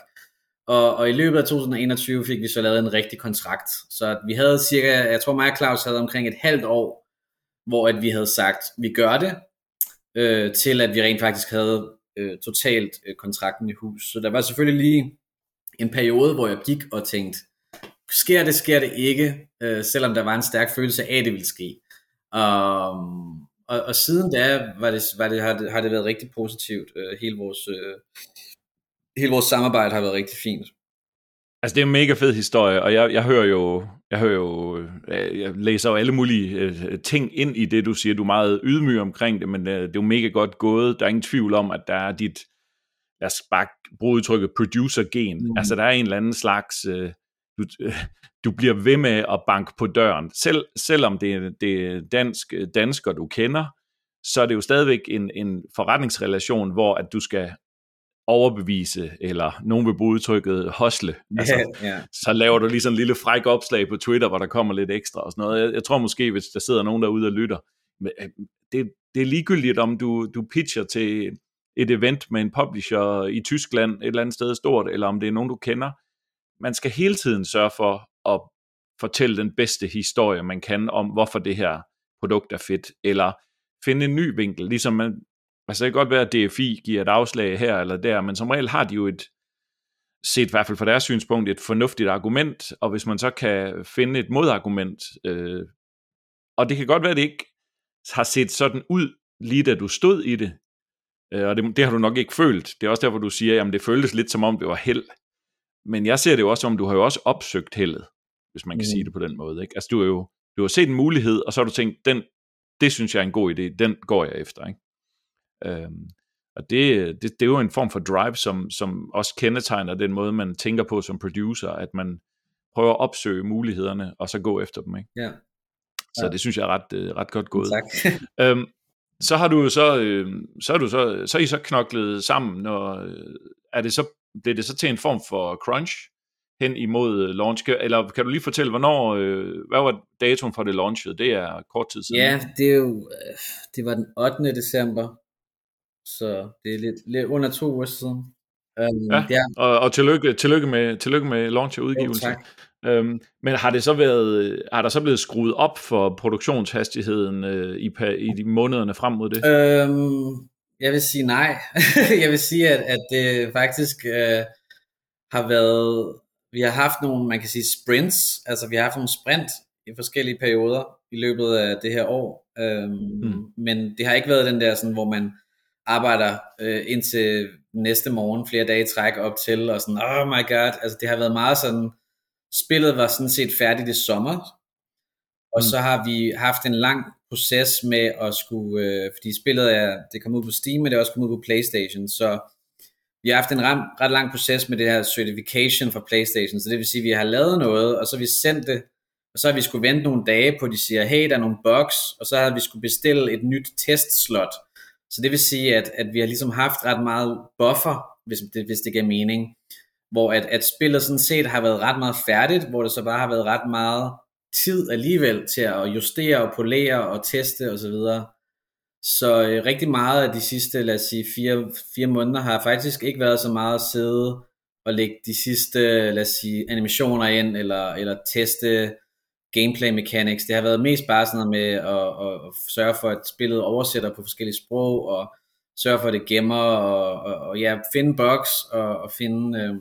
og, og i løbet af 2021 fik vi så lavet en rigtig kontrakt, så vi havde cirka, jeg tror mig og Claus havde omkring et halvt år, hvor at vi havde sagt, vi gør det, øh, til at vi rent faktisk havde øh, totalt øh, kontrakten i hus. Så der var selvfølgelig lige en periode, hvor jeg gik og tænkte, sker det, sker det ikke, øh, selvom der var en stærk følelse af, at det ville ske. Um, og, og siden da var det, var det, har, det, har det været rigtig positivt. Øh, hele, vores, øh, hele vores samarbejde har været rigtig fint. Altså det er en mega fed historie, og jeg, jeg hører jo, jeg hører jo, øh, jeg læser jo alle mulige øh, ting ind i det, du siger. Du er meget ydmyg omkring det, men øh, det er jo mega godt gået. Der er ingen tvivl om, at der er dit, lad os bare bruge udtrykket, producer-gen. Mm. Altså der er en eller anden slags, du, du bliver ved med at banke på døren. Selv, selvom det det er dansk, dansker, du kender, så er det jo stadigvæk en, en forretningsrelation, hvor at du skal overbevise, eller nogen vil bruge udtrykket hosle. Altså, ja, ja. Så laver du lige sådan en lille fræk opslag på Twitter, hvor der kommer lidt ekstra og sådan noget. Jeg, jeg tror måske, hvis der sidder nogen derude og lytter, øh, det, det er ligegyldigt, om du, du pitcher til et event med en publisher i Tyskland, et eller andet sted stort, eller om det er nogen, du kender. Man skal hele tiden sørge for at fortælle den bedste historie, man kan om, hvorfor det her produkt er fedt, eller finde en ny vinkel, ligesom man, Altså det kan godt være, at DFI giver et afslag her eller der, men som regel har de jo et, set i hvert fald fra deres synspunkt, et fornuftigt argument, og hvis man så kan finde et modargument, øh, og det kan godt være, at det ikke har set sådan ud, lige da du stod i det, øh, og det, det har du nok ikke følt. Det er også derfor, du siger, at det føltes lidt som om, det var held. Men jeg ser det jo også som, du har jo også opsøgt heldet, hvis man kan mm. sige det på den måde. Ikke? Altså du har jo du har set en mulighed, og så har du tænkt, den, det synes jeg er en god idé, den går jeg efter. Ikke? Øhm, og det, det, det er jo en form for drive, som, som også kendetegner den måde, man tænker på som producer, at man prøver at opsøge mulighederne, og så gå efter dem. Ikke? Ja. Så ja. det synes jeg er ret, øh, ret godt gået. Tak. øhm, så har du så, øh, så er du så, så er I så knoklet sammen, og øh, er det så, det det så til en form for crunch hen imod launch, eller kan du lige fortælle, hvornår, øh, hvad var datoen for det launchet? Det er kort tid siden. Ja, det er jo, øh, det var den 8. december, så det er lidt, lidt under to uger siden. Um, ja, ja. Og, og tillykke, tillykke, med, tillykke med launch og udgivelse. Oh, Øhm, men har det så været, har der så blevet skruet op for produktionshastigheden øh, i, i de månederne frem mod det? Øhm, jeg vil sige nej. jeg vil sige, at, at det faktisk øh, har været, vi har haft nogle, man kan sige sprints, altså vi har haft nogle sprint i forskellige perioder i løbet af det her år, øhm, mm. men det har ikke været den der, sådan, hvor man arbejder øh, indtil næste morgen flere dage træk op til, og sådan, oh my god, altså det har været meget sådan, spillet var sådan set færdigt i sommer, og mm. så har vi haft en lang proces med at skulle, øh, fordi spillet er, det kommer ud på Steam, men det er også kommet ud på Playstation, så vi har haft en ret, ret lang proces med det her certification for Playstation, så det vil sige, at vi har lavet noget, og så har vi sendt det, og så har vi skulle vente nogle dage på, at de siger, hey, der er nogle bugs, og så har vi skulle bestille et nyt testslot. Så det vil sige, at, at vi har ligesom haft ret meget buffer, hvis det, hvis det giver mening, hvor at, at spillet sådan set har været ret meget færdigt, hvor det så bare har været ret meget tid alligevel til at justere og polere og teste osv. Så, så øh, rigtig meget af de sidste, lad os sige, fire, fire måneder har faktisk ikke været så meget at sidde og lægge de sidste, lad os sige, animationer ind, eller, eller teste gameplay mechanics. Det har været mest bare sådan noget med at, at, at sørge for, at spillet oversætter på forskellige sprog, og sørge for, at det gemmer, og, og, og ja, finde bugs, og, og finde, øh,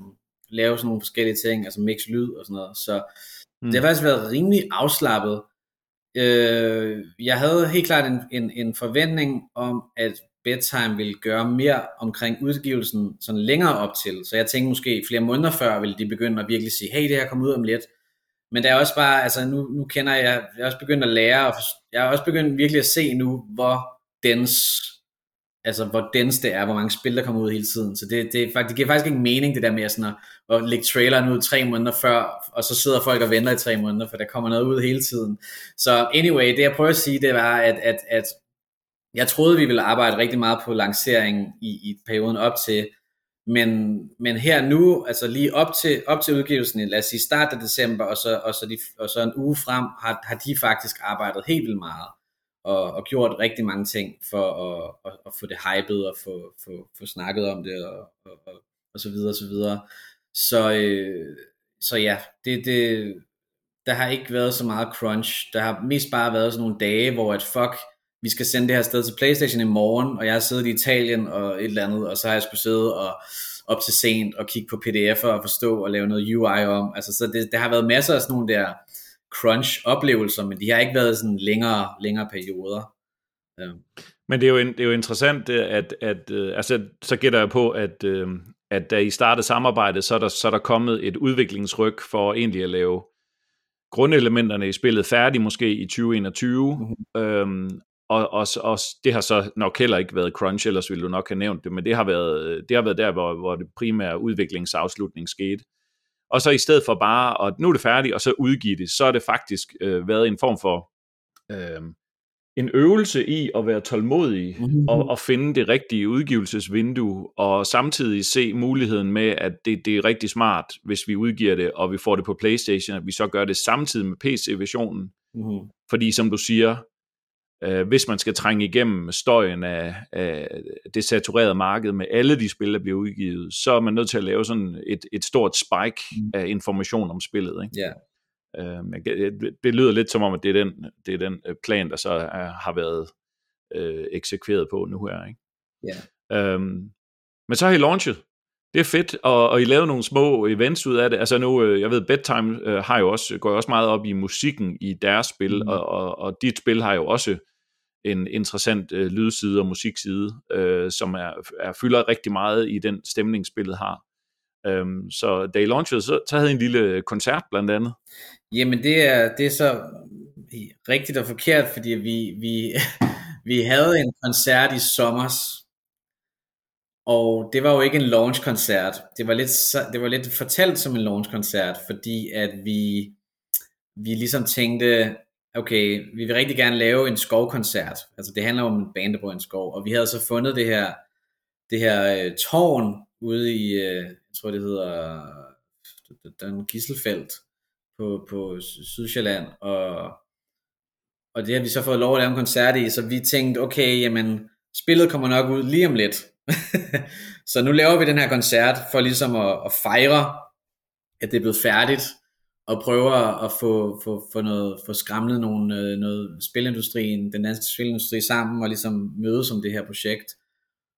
lave sådan nogle forskellige ting, altså mix lyd og sådan noget. Så mm. det har faktisk været rimelig afslappet. Øh, jeg havde helt klart en, en, en forventning om, at Bedtime ville gøre mere omkring udgivelsen sådan længere op til. Så jeg tænkte måske flere måneder før, ville de begynde at virkelig sige, hey, det her kommer ud om lidt. Men der er også bare, altså nu, nu kender jeg, jeg er også begyndt at lære, og jeg har også begyndt virkelig at se nu, hvor dens altså hvor dens det er, hvor mange spil der kommer ud hele tiden. Så det, det, faktisk, det giver faktisk ikke mening det der med sådan at, at lægge traileren ud tre måneder før, og så sidder folk og venter i tre måneder, for der kommer noget ud hele tiden. Så anyway, det jeg prøver at sige, det var, at, at, at jeg troede, vi ville arbejde rigtig meget på lanceringen i, i perioden op til, men, men her nu, altså lige op til, op til udgivelsen, lad os sige start af december, og så, og så, de, og så en uge frem, har, har de faktisk arbejdet helt vildt meget og, og gjort rigtig mange ting for at, at, at få det hypet og få, få, få snakket om det og, og, og, og så videre og så videre. Så, øh, så ja, det, det, der har ikke været så meget crunch. Der har mest bare været sådan nogle dage, hvor at fuck, vi skal sende det her sted til Playstation i morgen, og jeg har siddet i Italien og et eller andet, og så har jeg skulle sidde og op til sent og kigge på pdf'er og forstå og lave noget UI om. Altså, så det, der har været masser af sådan nogle der crunch-oplevelser, men de har ikke været sådan længere, længere perioder. Ja. Men det er jo, det er jo interessant, at, at øh, altså, så gætter jeg på, at, øh, at da I startede samarbejdet, så er, der, så er der kommet et udviklingsryg for egentlig at lave grundelementerne i spillet færdige måske i 2021, mm-hmm. øhm, og, og, og det har så nok heller ikke været crunch, ellers ville du nok have nævnt det, men det har været, det har været der, hvor, hvor det primære udviklingsafslutning skete og så i stedet for bare, at nu er det færdigt, og så udgive det, så er det faktisk øh, været en form for øh, en øvelse i at være tolmodig mm-hmm. og, og finde det rigtige udgivelsesvindue, og samtidig se muligheden med, at det, det er rigtig smart, hvis vi udgiver det, og vi får det på Playstation, at vi så gør det samtidig med PC-versionen. Mm-hmm. Fordi som du siger, øh, hvis man skal trænge igennem støjen af, af det saturerede marked med alle de spil, der bliver udgivet, så er man nødt til at lave sådan et, et stort spike mm. af information om spillet. Ikke? Yeah. Øh, det, lyder lidt som om, at det er den, det er den øh, plan, der så er, har været øh, eksekveret på nu her. Ikke? Yeah. Øhm, men så har I launchet. Det er fedt, og, og I lavede nogle små events ud af det. Altså nu, øh, jeg ved, Bedtime øh, har jo også, går jo også meget op i musikken i deres spil, mm. og, og, og dit spil har jo også en interessant øh, lydside og musikside, øh, som er, er fylder rigtig meget i den stemning, spillet har. Øhm, så da I launchede, så, så havde I en lille koncert blandt andet. Jamen det er, det er så rigtigt og forkert, fordi vi, vi, vi havde en koncert i sommer, og det var jo ikke en launch-koncert. Det var lidt, det var lidt fortalt som en launch-koncert, fordi at vi, vi ligesom tænkte, okay, vi vil rigtig gerne lave en skovkoncert. Altså det handler om en band, der en skov. Og vi havde så fundet det her, det her øh, tårn ude i, øh, jeg tror det hedder, den Gisselfelt på, på Sydsjælland. Og, og det har vi så fået lov at lave en koncert i, så vi tænkte, okay, jamen, spillet kommer nok ud lige om lidt. så nu laver vi den her koncert for ligesom at, at fejre, at det er blevet færdigt, og prøver at få, få, få, noget, få skramlet nogle, øh, noget spilindustrien, den danske spilindustri sammen, og ligesom mødes om det her projekt.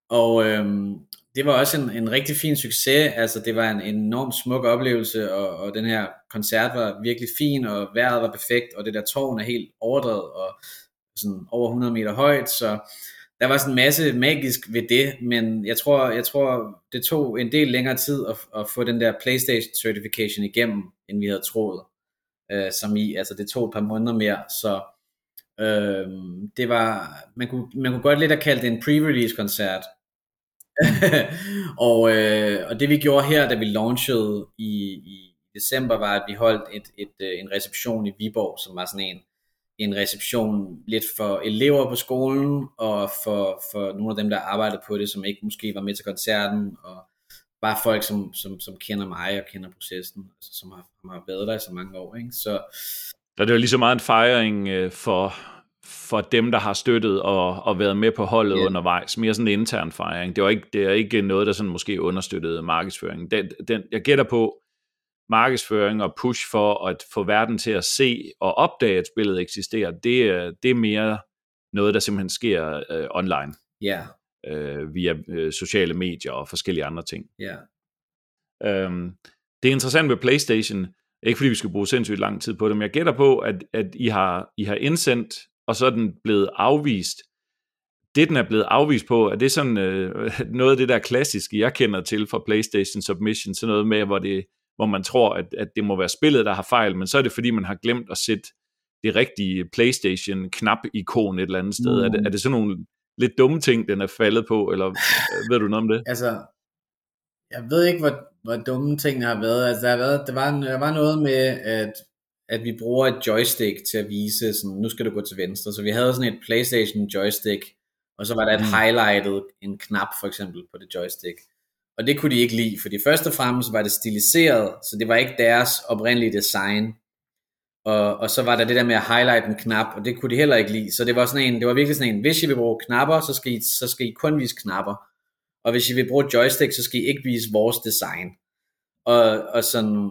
Og øhm, det var også en, en rigtig fin succes, altså det var en enorm smuk oplevelse, og, og den her koncert var virkelig fin, og vejret var perfekt, og det der tårn er helt overdrevet, og sådan over 100 meter højt, så der var sådan en masse magisk ved det, men jeg tror, jeg tror det tog en del længere tid at, at få den der PlayStation certification igennem, end vi havde troet, øh, som i, altså det tog et par måneder mere, så øh, det var, man kunne, man kunne godt lidt have kaldt det en pre-release koncert, og, øh, og det vi gjorde her, da vi launchede i, i december, var, at vi holdt et, et, øh, en reception i Viborg, som var sådan en, en reception lidt for elever på skolen, og for, for nogle af dem, der arbejdede på det, som ikke måske var med til koncerten, og bare folk, som, som, som kender mig og kender processen, altså, som, har, som har været der i så mange år. Ikke? Så, og det var lige så meget en fejring øh, for, for dem, der har støttet og, og været med på holdet yeah. undervejs. Mere sådan en intern fejring. Det, var ikke, det er ikke noget, der sådan måske understøttede markedsføringen. Den, den, jeg gætter på, markedsføring og push for at få verden til at se og opdage, at spillet eksisterer, det, er, det er mere noget, der simpelthen sker øh, online. Ja. Øh, via øh, sociale medier og forskellige andre ting. Ja. Yeah. Øhm, det er interessant med PlayStation, ikke fordi vi skal bruge sindssygt lang tid på det, men jeg gætter på, at, at I, har, I har indsendt, og så er den blevet afvist. Det, den er blevet afvist på, er det sådan øh, noget af det der klassiske, jeg kender til fra PlayStation Submission, sådan noget med, hvor det hvor man tror, at, at det må være spillet, der har fejl, men så er det fordi, man har glemt at sætte det rigtige PlayStation-knap-ikon et eller andet sted. Mm. Er, det, er det sådan nogle lidt dumme ting, den er faldet på, eller øh, ved du noget om det? Altså, jeg ved ikke, hvor, hvor dumme tingene har været. Altså, der, har været, der, var, der var noget med, at, at vi bruger et joystick til at vise, sådan, nu skal du gå til venstre. Så vi havde sådan et PlayStation joystick, og så var der et mm. highlightet, en knap for eksempel på det joystick. Og det kunne de ikke lide, fordi først og fremmest var det stiliseret, så det var ikke deres oprindelige design. Og, og så var der det der med at highlight en knap, og det kunne de heller ikke lide. Så det var, sådan en, det var virkelig sådan en, hvis I vil bruge knapper, så skal, I, så skal I kun vise knapper. Og hvis I vil bruge joystick, så skal I ikke vise vores design. Og, og sådan,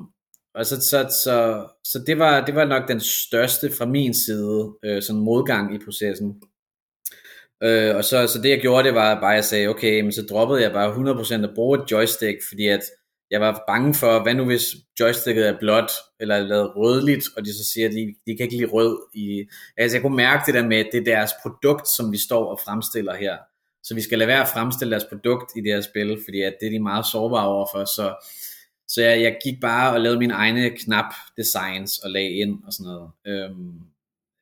og så, så, så, så det, var, det var nok den største fra min side øh, sådan modgang i processen. Øh, og så, så det jeg gjorde, det var bare, at jeg sagde, okay, men så droppede jeg bare 100% at bruge et joystick, fordi at jeg var bange for, hvad nu hvis joysticket er blåt, eller lavet rødligt, og de så siger, at de, de kan ikke lide rød. I, altså jeg kunne mærke det der med, at det er deres produkt, som vi står og fremstiller her. Så vi skal lade være at fremstille deres produkt i det her spil, fordi at det er de meget sårbare overfor. Så, så jeg, jeg gik bare og lavede mine egne knap designs og lagde ind og sådan noget. Øhm,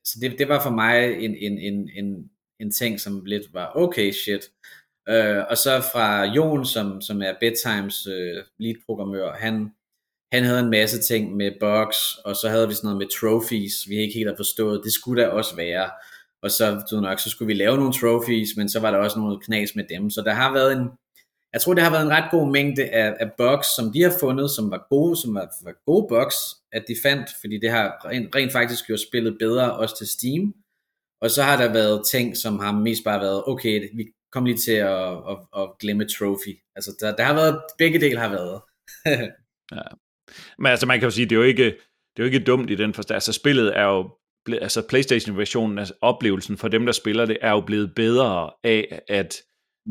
så det, det var for mig en, en, en, en, en ting, som lidt var okay shit. Øh, og så fra Jon, som, som er Bedtimes øh, lead-programmør, han, han havde en masse ting med bugs, og så havde vi sådan noget med trophies, vi ikke helt har forstået, det skulle der også være. Og så, du nok, så skulle vi lave nogle trophies, men så var der også noget knas med dem. Så der har været en, jeg tror det har været en ret god mængde af, af bugs, som de har fundet, som var gode, som var, var gode bugs, at de fandt, fordi det har rent, rent faktisk gjort spillet bedre også til Steam. Og så har der været ting, som har mest bare været, okay, vi kom lige til at, at, at glemme trophy. Altså, der, der har været, begge dele har været. ja. Men altså, man kan jo sige, det er jo ikke, det er jo ikke dumt i den forstand. Altså, spillet er jo, altså Playstation-versionen, altså oplevelsen for dem, der spiller det, er jo blevet bedre af, at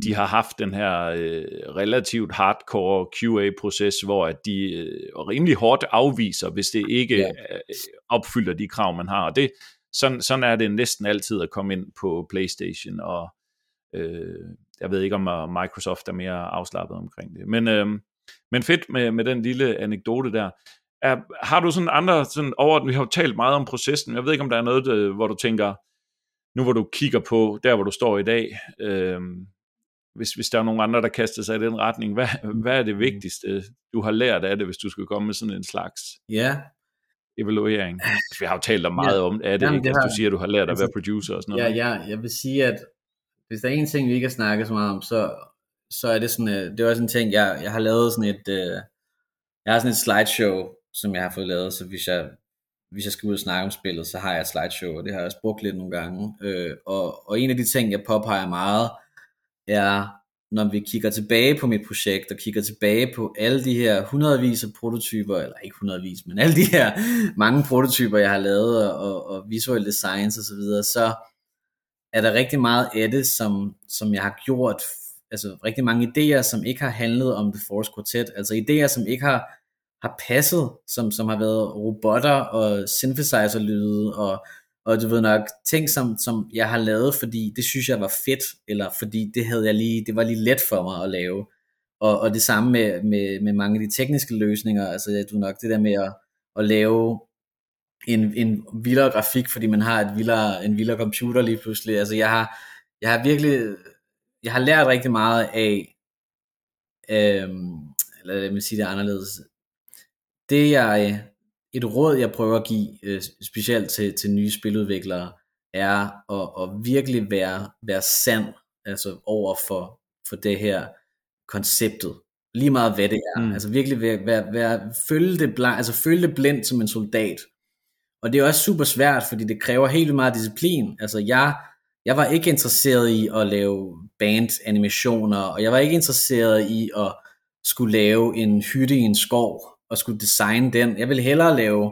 de har haft den her øh, relativt hardcore QA-proces, hvor at de øh, rimelig hårdt afviser, hvis det ikke ja. øh, opfylder de krav, man har. Og det, sådan, sådan er det næsten altid at komme ind på PlayStation, og øh, jeg ved ikke, om øh, Microsoft er mere afslappet omkring det. Men, øh, men fedt med, med den lille anekdote der. Er, har du sådan andre, sådan over, vi har jo talt meget om processen, jeg ved ikke, om der er noget, der, hvor du tænker, nu hvor du kigger på der, hvor du står i dag, øh, hvis, hvis der er nogen andre, der kaster sig i den retning, hvad, hvad er det vigtigste, du har lært af det, hvis du skulle komme med sådan en slags? Ja, evaluering? Altså, vi har jo talt om meget ja. om af det, Jamen, det altså, du siger, at du har lært at altså, være producer og sådan noget. Ja, ja, jeg vil sige, at hvis der er en ting, vi ikke har snakket så meget om, så, så er det sådan, øh, det er også en ting, jeg, jeg har lavet sådan et, uh, jeg har sådan et slideshow, som jeg har fået lavet, så hvis jeg, hvis jeg skal ud og snakke om spillet, så har jeg et slideshow, og det har jeg også brugt lidt nogle gange. Øh, og, og en af de ting, jeg påpeger meget, er, når vi kigger tilbage på mit projekt, og kigger tilbage på alle de her hundredvis af prototyper, eller ikke hundredvis, men alle de her mange prototyper, jeg har lavet, og, og visual designs osv., så, videre, så er der rigtig meget af det, som, som jeg har gjort, altså rigtig mange idéer, som ikke har handlet om The Force Quartet, altså idéer, som ikke har, har passet, som, som har været robotter og synthesizer-lyde og og du ved nok, ting som, som jeg har lavet, fordi det synes jeg var fedt, eller fordi det havde jeg lige, det var lige let for mig at lave. Og, og det samme med, med, med mange af de tekniske løsninger, altså du nok det der med at, at lave en, en vildere grafik, fordi man har et vildere, en vildere computer lige pludselig. Altså jeg har, jeg har virkelig, jeg har lært rigtig meget af, øhm, eller lad mig sige det anderledes, det jeg et råd, jeg prøver at give, øh, specielt til, til nye spiludviklere, er at, at virkelig være, være sand altså over for, for det her konceptet. Lige meget hvad det er. Mm. Altså virkelig være, være, være, følge, det blind, altså følge det blindt som en soldat. Og det er også super svært, fordi det kræver helt meget disciplin. Altså jeg, jeg var ikke interesseret i at lave band-animationer, og jeg var ikke interesseret i at skulle lave en hytte i en skov og skulle designe den. Jeg ville hellere lave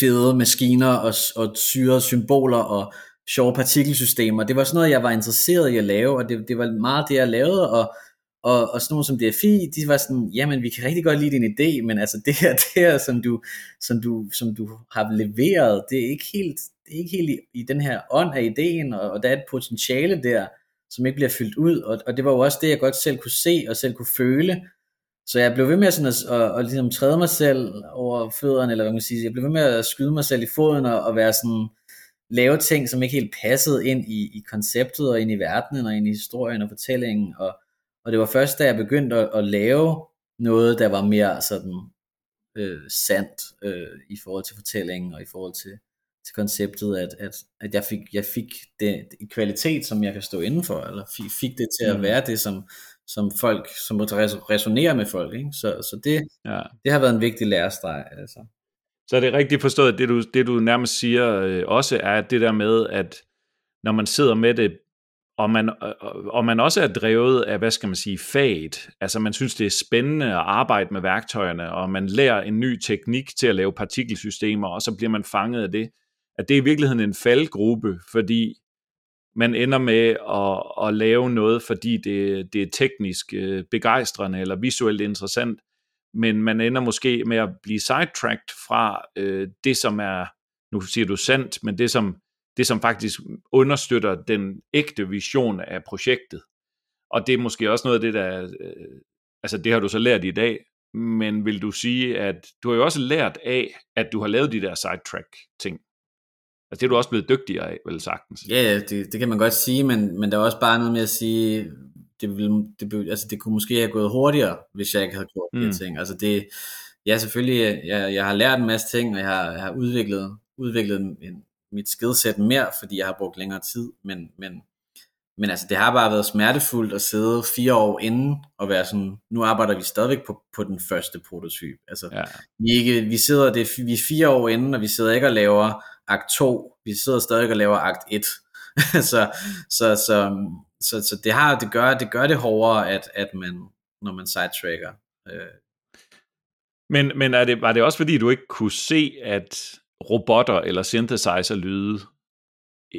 fede maskiner og, og syrede symboler og sjove partikelsystemer. Det var sådan noget, jeg var interesseret i at lave, og det, det var meget det, jeg lavede, og, og, og sådan nogle som DFI, de var sådan, jamen vi kan rigtig godt lide din idé, men altså det her, det her som, du, som, du, som du har leveret, det er ikke helt, det er ikke helt i, i den her ånd af ideen, og, og der er et potentiale der, som ikke bliver fyldt ud, og, og det var jo også det, jeg godt selv kunne se og selv kunne føle, så jeg blev ved med sådan at, at, at, at ligesom træde mig selv over fødderne, eller hvad man siger, jeg blev ved med at skyde mig selv i foden og, og være sådan, lave ting, som ikke helt passede ind i, i konceptet og ind i verdenen og ind i historien og fortællingen. Og, og det var først, da jeg begyndte at, at lave noget, der var mere sådan øh, sandt øh, i forhold til fortællingen og i forhold til, til konceptet, at, at, at jeg fik, jeg fik det, det kvalitet, som jeg kan stå indenfor, eller fik, fik det til at mm. være det, som, som folk, som resonerer med folk. Ikke? Så, så det, ja. det har været en vigtig lærestreg. Altså. Så er det rigtigt forstået, det du, det du nærmest siger øh, også er det der med, at når man sidder med det, og man, og man også er drevet af, hvad skal man sige, faget. Altså man synes, det er spændende at arbejde med værktøjerne, og man lærer en ny teknik til at lave partikelsystemer, og så bliver man fanget af det. At det er i virkeligheden en faldgruppe, fordi man ender med at, at lave noget, fordi det, det er teknisk øh, begejstrende eller visuelt interessant, men man ender måske med at blive sidetracked fra øh, det, som er, nu siger du sandt, men det som, det, som faktisk understøtter den ægte vision af projektet. Og det er måske også noget af det, der, øh, altså det har du så lært i dag, men vil du sige, at du har jo også lært af, at du har lavet de der sidetrack ting? Altså det er du også blevet dygtigere af, vel sagtens. Ja, yeah, det, det kan man godt sige, men, men der er også bare noget med at sige, det, ville, det, altså det kunne måske have gået hurtigere, hvis jeg ikke havde gjort mm. de ting. Altså det, ja selvfølgelig, jeg, jeg har lært en masse ting, og jeg har, jeg har udviklet, udviklet en, mit skillset mere, fordi jeg har brugt længere tid, men, men, men altså det har bare været smertefuldt at sidde fire år inden og være sådan, nu arbejder vi stadigvæk på, på den første prototype. Altså, ja. vi, ikke, vi sidder, det, vi er fire år inden, og vi sidder ikke og laver akt 2, vi sidder stadig og laver akt 1. så, så, så, så, så det, har, det, gør, det gør det hårdere, at, at man, når man sidetracker. Øh. Men, men er det, var det også fordi, du ikke kunne se, at robotter eller synthesizer-lyde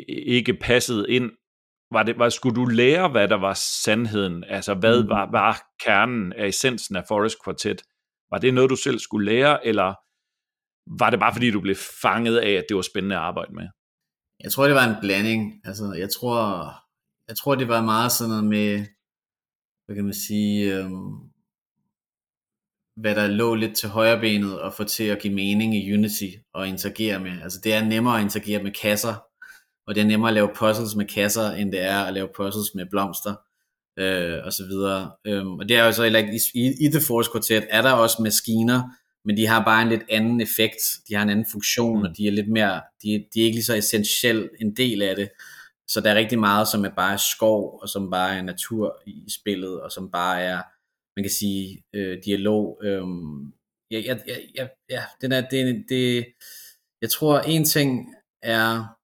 ikke passede ind? Var det, var, skulle du lære, hvad der var sandheden? Altså, hvad mm. var, var kernen af essensen af Forest Quartet? Var det noget, du selv skulle lære, eller var det bare fordi, du blev fanget af, at det var spændende at arbejde med? Jeg tror, det var en blanding. Altså, jeg tror, jeg tror det var meget sådan noget med, hvad kan man sige, øhm, hvad der lå lidt til højre benet og få til at give mening i Unity og interagere med. Altså det er nemmere at interagere med kasser, og det er nemmere at lave puzzles med kasser, end det er at lave puzzles med blomster øh, og så videre. Øhm, og det er jo så like, i, i The Force Quartet er der også maskiner, men de har bare en lidt anden effekt, de har en anden funktion, mm. og de er lidt mere, de, de er ikke lige så essentiel en del af det. Så der er rigtig meget, som er bare skov, og som bare er natur i spillet, og som bare er, man kan sige, øh, dialog. Øh, ja, ja, ja, ja, den er, det, det, jeg tror, en ting er,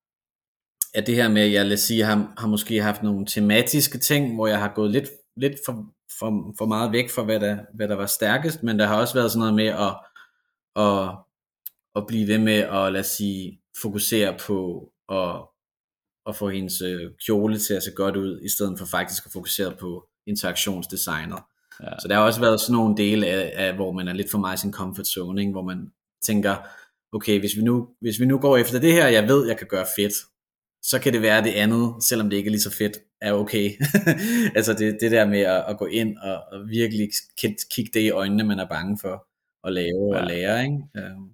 at det her med, jeg lad os sige, har, har måske haft nogle tematiske ting, hvor jeg har gået lidt, lidt for, for, for meget væk fra, hvad der, hvad der var stærkest, men der har også været sådan noget med at, at, at blive ved med at, lad os sige, fokusere på at, at få hendes øh, kjole til at se godt ud, i stedet for faktisk at fokusere på interaktionsdesignet. Ja. Så der har også været sådan nogle dele af, af, hvor man er lidt for meget i sin comfort zone, ikke? hvor man tænker, okay, hvis vi, nu, hvis vi nu går efter det her, jeg ved, jeg kan gøre fedt, så kan det være det andet, selvom det ikke er lige så fedt, er okay. altså det, det der med at, at gå ind og, og virkelig kigge det i øjnene, man er bange for at lave ja. og lære. Ikke? Øhm.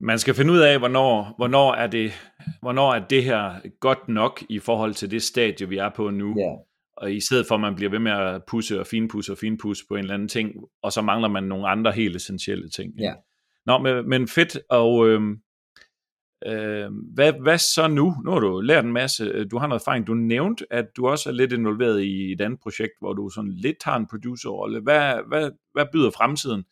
Man skal finde ud af, hvornår, hvornår, er det, hvornår er det her godt nok i forhold til det stadie, vi er på nu. Ja. Og i stedet for, at man bliver ved med at pusse og finpusse og finpusse på en eller anden ting, og så mangler man nogle andre helt essentielle ting. Ja. Nå, men, men fedt, og øh, øh, hvad, hvad så nu? Nu har du lært en masse, du har noget erfaring. Du nævnte, at du også er lidt involveret i et andet projekt, hvor du sådan lidt har en producerrolle. Hvad, hvad, hvad byder fremtiden?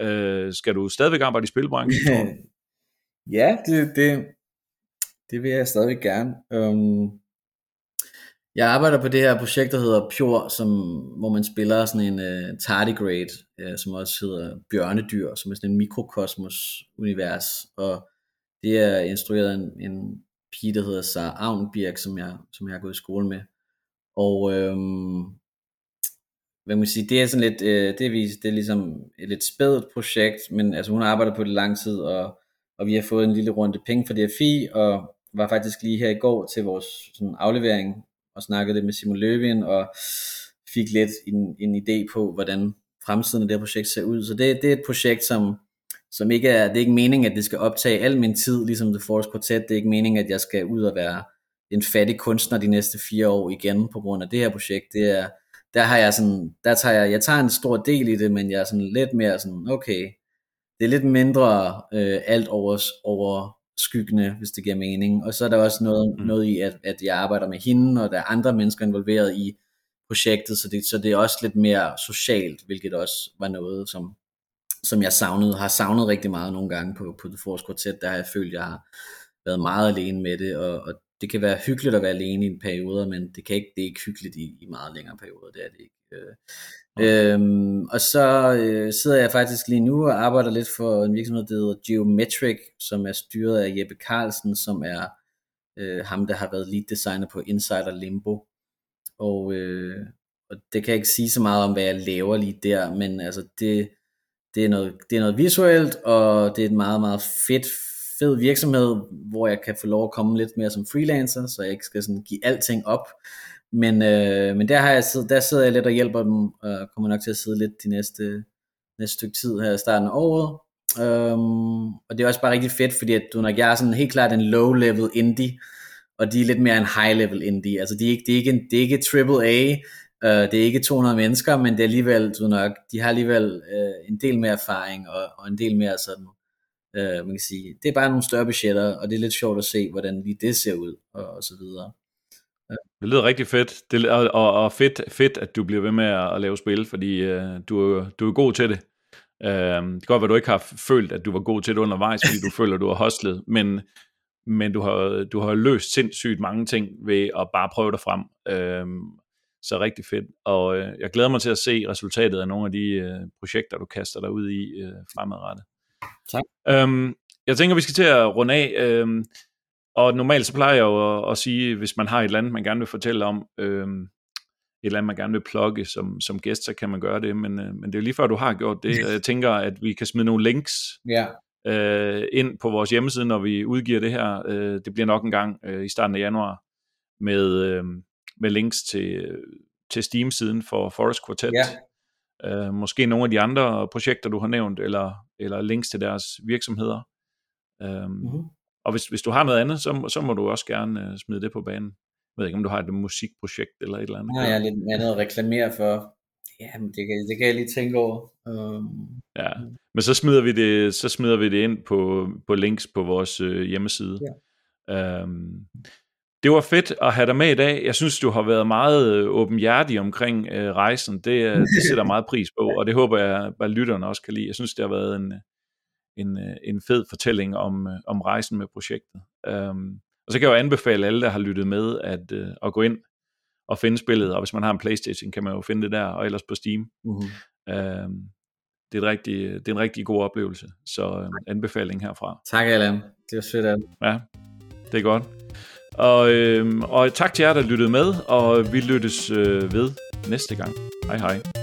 Øh, skal du stadigvæk arbejde i spilbranchen? ja, det, det, det vil jeg stadig gerne. Um, jeg arbejder på det her projekt, der hedder Pure, som, hvor man spiller sådan en uh, tardigrade, uh, som også hedder Bjørnedyr, som er sådan en mikrokosmos-univers, og det er instrueret af en, en pige, der hedder Sara Avnbjerg, som jeg, som jeg har gået i skole med. Og øhm, hvad man sige, det er sådan lidt, øh, det, er, det er ligesom et lidt spædt projekt, men altså hun har arbejdet på det lang tid, og, og vi har fået en lille runde penge for DFI, og var faktisk lige her i går til vores sådan, aflevering, og snakkede det med Simon Løvin, og fik lidt en, en idé på, hvordan fremtiden af det her projekt ser ud. Så det, det er et projekt, som, som ikke er, det er ikke meningen, at det skal optage al min tid, ligesom The Forest Quartet. Det er ikke meningen, at jeg skal ud og være en fattig kunstner de næste fire år igen på grund af det her projekt. Det er, der har jeg sådan, der tager jeg, jeg tager en stor del i det, men jeg er sådan lidt mere sådan, okay, det er lidt mindre øh, alt over, over skyggende, hvis det giver mening. Og så er der også noget, mm. noget i, at, at jeg arbejder med hende, og der er andre mennesker involveret i projektet, så det, så det er også lidt mere socialt, hvilket også var noget, som, som jeg savnede, har savnet rigtig meget nogle gange på, på The Force Quartet, der har jeg følt, jeg har været meget alene med det, og, og det kan være hyggeligt at være alene i en periode, men det, kan ikke, det er ikke hyggeligt i, i meget længere perioder, det er det ikke. Okay. øhm, og så øh, sidder jeg faktisk lige nu og arbejder lidt for en virksomhed, der hedder Geometric, som er styret af Jeppe Carlsen, som er øh, ham, der har været lead designer på Insider Limbo. Og, øh, og det kan jeg ikke sige så meget om, hvad jeg laver lige der, men altså det, det, er noget, det er noget visuelt, og det er et meget, meget fedt, fed virksomhed, hvor jeg kan få lov at komme lidt mere som freelancer, så jeg ikke skal sådan give alting op. Men, øh, men der, har jeg siddet, der sidder jeg lidt og hjælper dem, og kommer nok til at sidde lidt de næste, næste stykke tid her i starten af året. Øhm, og det er også bare rigtig fedt, fordi at du nok jeg er sådan helt klart en low-level indie, og de er lidt mere en high-level indie. Altså de er ikke, det er ikke, en, det er ikke triple A, øh, det er ikke 200 mennesker, men det er alligevel, du nok, de har alligevel øh, en del mere erfaring, og, og en del mere sådan, øh, man kan sige, det er bare nogle større budgetter, og det er lidt sjovt at se, hvordan lige det ser ud, og, og så videre. Det lyder rigtig fedt, det, og, og, og fedt, fedt, at du bliver ved med at, at lave spil, fordi uh, du, du er god til det. Uh, det kan godt være, at du ikke har følt, at du var god til det undervejs, fordi du føler, at du har hostlet, men, men du har, du har løst sindssygt mange ting ved at bare prøve dig frem. Uh, så rigtig fedt, og uh, jeg glæder mig til at se resultatet af nogle af de uh, projekter, du kaster dig ud i uh, fremadrettet. Tak. Um, jeg tænker, vi skal til at runde af. Um, og normalt så plejer jeg jo at, at sige, hvis man har et eller andet, man gerne vil fortælle om, øh, et eller andet, man gerne vil plukke som, som gæst, så kan man gøre det, men, øh, men det er lige før, du har gjort det. Jeg tænker, at vi kan smide nogle links ja. øh, ind på vores hjemmeside, når vi udgiver det her. Øh, det bliver nok en gang øh, i starten af januar, med, øh, med links til, til Steam-siden for Forest Quartet. Ja. Øh, måske nogle af de andre projekter, du har nævnt, eller, eller links til deres virksomheder. Øh, mm-hmm. Og hvis, hvis du har noget andet, så, så må du også gerne uh, smide det på banen. Jeg ved ikke, om du har et musikprojekt eller et eller andet. Nej, jeg er lidt andet at reklamere for. Ja, men det kan, det kan jeg lige tænke over. Um, ja, men så smider vi det, så smider vi det ind på, på links på vores uh, hjemmeside. Ja. Um, det var fedt at have dig med i dag. Jeg synes, du har været meget øh, åbenhjertig omkring uh, rejsen. Det, det sætter meget pris på, og det håber jeg, at lytterne også kan lide. Jeg synes, det har været en, en, øh, en fed fortælling om, øh, om rejsen med projektet. Um, og så kan jeg jo anbefale alle, der har lyttet med, at, uh, at gå ind at finde spillet, og hvis man har en Playstation, kan man jo finde det der, og ellers på Steam. Mm-hmm. Øh, det, er et rigtig, det er en rigtig god oplevelse, så øh, anbefaling herfra. Tak, Allan. Det var sødt af Ja, det er godt. Og, øh, og tak til jer, der lyttede med, og vi lyttes øh, ved næste gang. Hej hej.